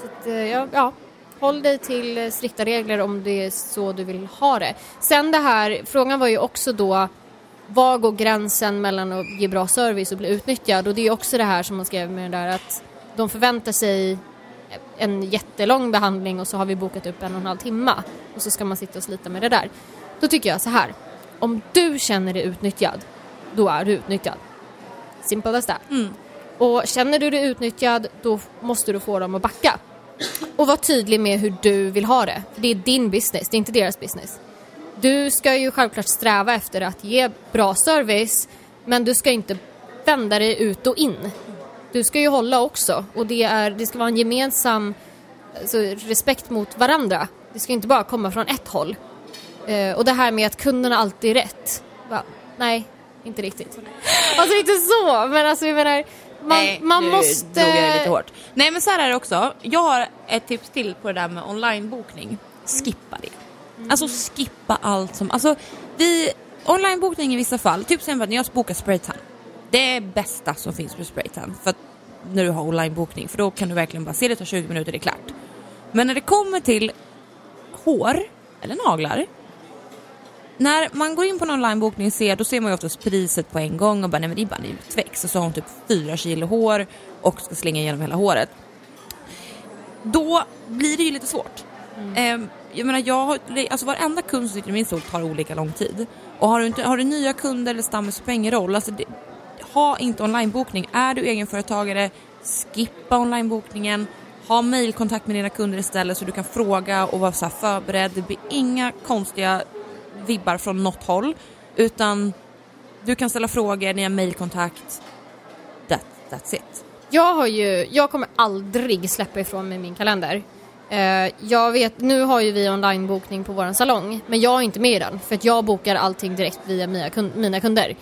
så att, eh, ja, ja, håll dig till eh, strikta regler om det är så du vill ha det. Sen det här, frågan var ju också då var går gränsen mellan att ge bra service och bli utnyttjad? Och det är också det här som man skrev med det där att de förväntar sig en jättelång behandling och så har vi bokat upp en och en halv timma och så ska man sitta och slita med det där. Då tycker jag så här, om du känner dig utnyttjad, då är du utnyttjad. Simple as that. Och känner du dig utnyttjad, då måste du få dem att backa. Och var tydlig med hur du vill ha det. Det är din business, det är inte deras business. Du ska ju självklart sträva efter att ge bra service, men du ska inte vända dig ut och in. Du ska ju hålla också och det, är, det ska vara en gemensam alltså, respekt mot varandra. Det ska inte bara komma från ett håll. Eh, och det här med att kunderna alltid är rätt. Va? Nej, inte riktigt. Alltså inte så, men alltså jag menar, man, Nej, man nu måste... drog jag det lite hårt. Nej men så här är det också. Jag har ett tips till på det där med onlinebokning. Skippa det. Alltså skippa allt som, alltså vi, onlinebokning i vissa fall, typ som när jag bokar spraytan. Det är bästa som finns på spraytan. För att när du har onlinebokning, för då kan du verkligen bara se det tar 20 minuter, det är klart. Men när det kommer till hår eller naglar när man går in på en onlinebokning och ser, då ser man ju oftast priset på en gång och bara nej men det är bara en utväxt och så har hon typ fyra kilo hår och ska slänga igenom hela håret. Då blir det ju lite svårt. Ehm, jag menar jag har, alltså varenda kund som sitter i min stol tar olika lång tid. Och har du, inte, har du nya kunder eller stammis spelar ingen roll. Alltså det, ha inte onlinebokning. Är du egenföretagare, skippa onlinebokningen. Ha mailkontakt med dina kunder istället så du kan fråga och vara så förberedd. Det blir inga konstiga vibbar från något håll. Utan du kan ställa frågor, ni har mailkontakt. That, that's it. Jag har ju, jag kommer aldrig släppa ifrån mig min kalender. Eh, jag vet, nu har ju vi onlinebokning på våran salong, men jag är inte med i den för att jag bokar allting direkt via mina, kund, mina kunder.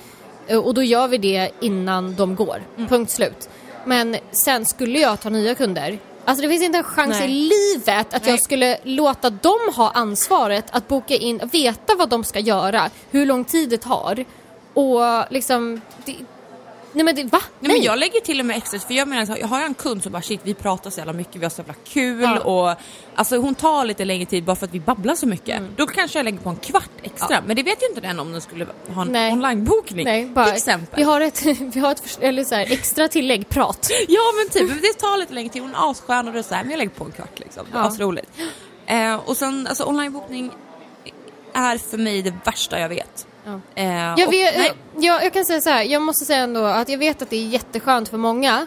Eh, och då gör vi det innan de går, punkt slut. Men sen skulle jag ta nya kunder, alltså det finns inte en chans Nej. i livet att Nej. jag skulle låta dem ha ansvaret att boka in, veta vad de ska göra, hur lång tid det tar och liksom, det, nej men det, va? Nej, men jag lägger till och med extra, för jag menar, jag har en kund som bara shit vi pratar så jävla mycket, vi har så jävla kul Ja. och alltså hon tar lite längre tid bara för att vi babblar så mycket. Då kanske jag lägger på en kvart extra, Mm. Ja. men det vet ju inte den om den skulle ha en Nej. onlinebokning. Nej, bara, till exempel. Vi har ett, vi har ett eller så här, extra tillägg, prat. Ja men typ, det tar lite längre tid, hon är asskön och det är så här, men jag lägger på en kvart liksom. Det Ja. asroligt. Eh, och sen, alltså onlinebokning är för mig det värsta jag vet. Ja. Eh, Jag, och- vet, nej, jag, jag kan säga så här, jag måste säga ändå att jag vet att det är jätteskönt för många.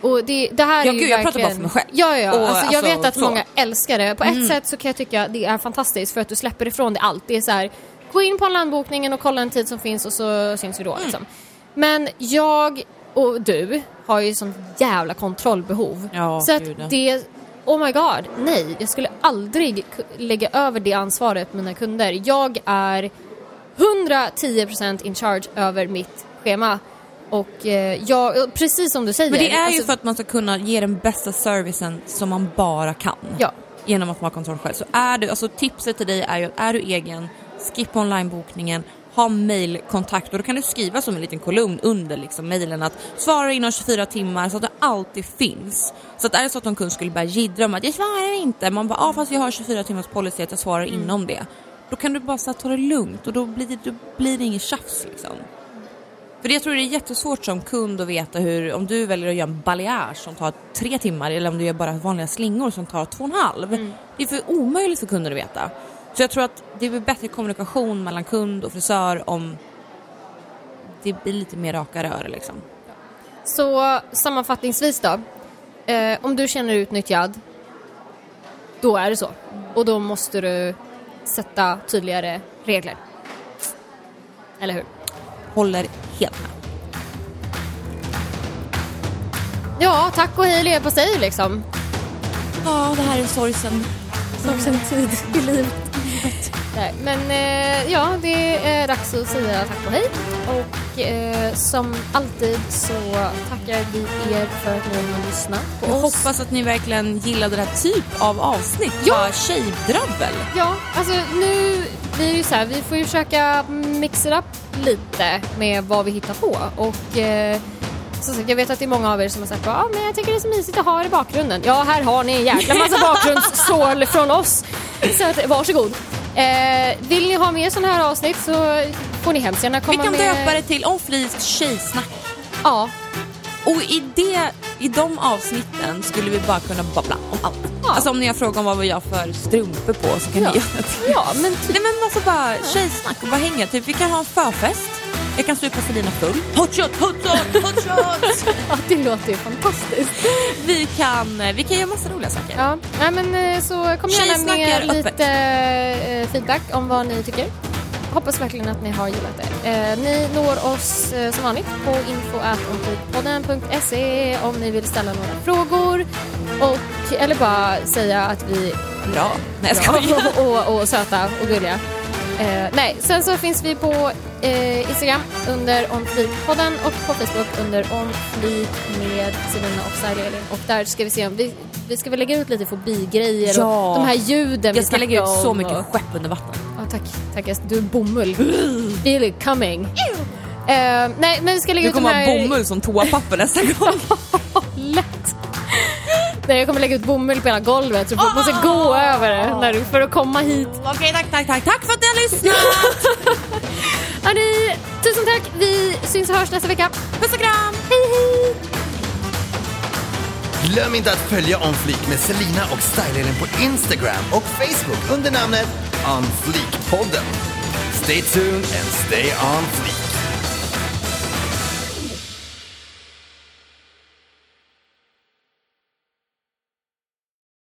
Och det, det här Ja, är ju gud, jag pratar bara för mig själv. Ja, ja, Och, alltså, jag alltså, vet att så. Mm. många älskar det. På ett sätt så kan jag tycka att det är fantastiskt för att du släpper ifrån dig allt. Det är så här, gå in på landbokningen och kolla en tid som finns och så syns vi Mm. då liksom. Men jag och du har ju sånt jävla kontrollbehov. Ja, så gud, att det, oh my god, nej. Jag skulle aldrig lägga över det ansvaret på mina kunder. Jag är 110% in charge över mitt schema. Och eh, jag, precis som du säger. Men det är ju alltså, för att man ska kunna ge den bästa servicen som man bara kan. Ja. Genom att man har kontroll själv. Så är du, alltså tipset till dig är ju att är du egen, skippa onlinebokningen, ha mailkontakt och då kan du skriva som en liten kolumn under liksom mailen att svara inom 24 timmar så att det alltid finns. Så att är det så att någon kund skulle börja jiddra om att jag svarar inte, man bara ah, fast jag har 24 timmars policy att jag svarar Mm. inom det. Då kan du bara så ta det lugnt och då blir det, då blir det inget tjafs liksom. För jag tror det är jättesvårt som kund att veta hur, om du väljer att göra en balayage som tar tre timmar eller om du gör bara vanliga slingor som tar två och en halv. Det är för omöjligt för kunder att veta. Så jag tror att det är bättre kommunikation mellan kund och frisör om det blir lite mer raka rör liksom. Så sammanfattningsvis då. Eh, om du känner dig utnyttjad, då är det så. Och då måste du sätta tydligare regler. Eller hur? Håller helt med. Ja, tack och hej leverpastej liksom. Ja, det här är sorgsen. Sorgsen tid i livet. Nej, men eh, ja, det är dags att säga tack och hej. Och eh, som alltid så tackar vi er för att ni har lyssnat på Jag oss. hoppas att ni verkligen gillade det här typ av avsnitt. Ja. Bara tjejdrabbel. Ja, alltså nu blir det ju så här, vi får ju försöka mix it up lite med vad vi hittar på. Och eh, som sagt, jag vet att det är många av er som har sagt ja men jag tycker det är så mysigt att ha det i bakgrunden. Ja, här har ni en jäkla massa bakgrundsstål från oss. Så att, varsågod. Eh, vill ni ha mer sådana här avsnitt så får ni hemskt gärna Vi komma kan med... döpa det till Omflis tjejsnack. Ja, Och i, det, i de avsnitten skulle vi bara kunna babbla om allt. Ja. Alltså om ni har frågat om vad vi har för strumpor på så kan Ja. ni göra det. ja men typ, Nej men alltså bara tjejsnack och bara hänga. Typ vi kan ha en förfest. Jag kan supa Selina full. Hot shot, hot shot, hot shot! ja, det låter ju fantastiskt. vi, kan, eh, vi kan göra massa roliga saker. Ja, nej men eh, så kom gärna med är lite öppet. eh, feedback om vad ni tycker. Hoppas verkligen att ni har gillat det. Eh, ni når oss eh, som vanligt på info.podden.se om ni vill ställa några frågor och, eller bara säga att vi Bra. Nej bra och, och, och söta och gulliga. Eh, nej, sen så finns vi på eh, Instagram under OnFleet-podden och på Facebook under OnFleet med Selina och Elin. Och där ska vi se om vi, vi ska väl lägga ut lite fobigrejer Ja. och de här ljuden Jag ska lägga ut så mycket och- skepp under vatten. Ja, tack, tack. Du är bomull. Feel it coming. Eh, nej, men vi ska lägga Du ut de kommer ha här... bomull som toapapper nästa gång. Lätt. Nej, jag kommer lägga ut bomull på hela golvet så folk måste gå över det när du, för att komma hit. Okej, tack, tack, tack. Tack för att ni har lyssnat! Hörni, tusen tack. Vi syns och hörs nästa vecka. Puss och kram! Hej, hej! Glöm inte att följa On Fleek med Selina och Stylelin på Instagram och Facebook under namnet On Fleek-podden. Stay tuned and stay on fleek.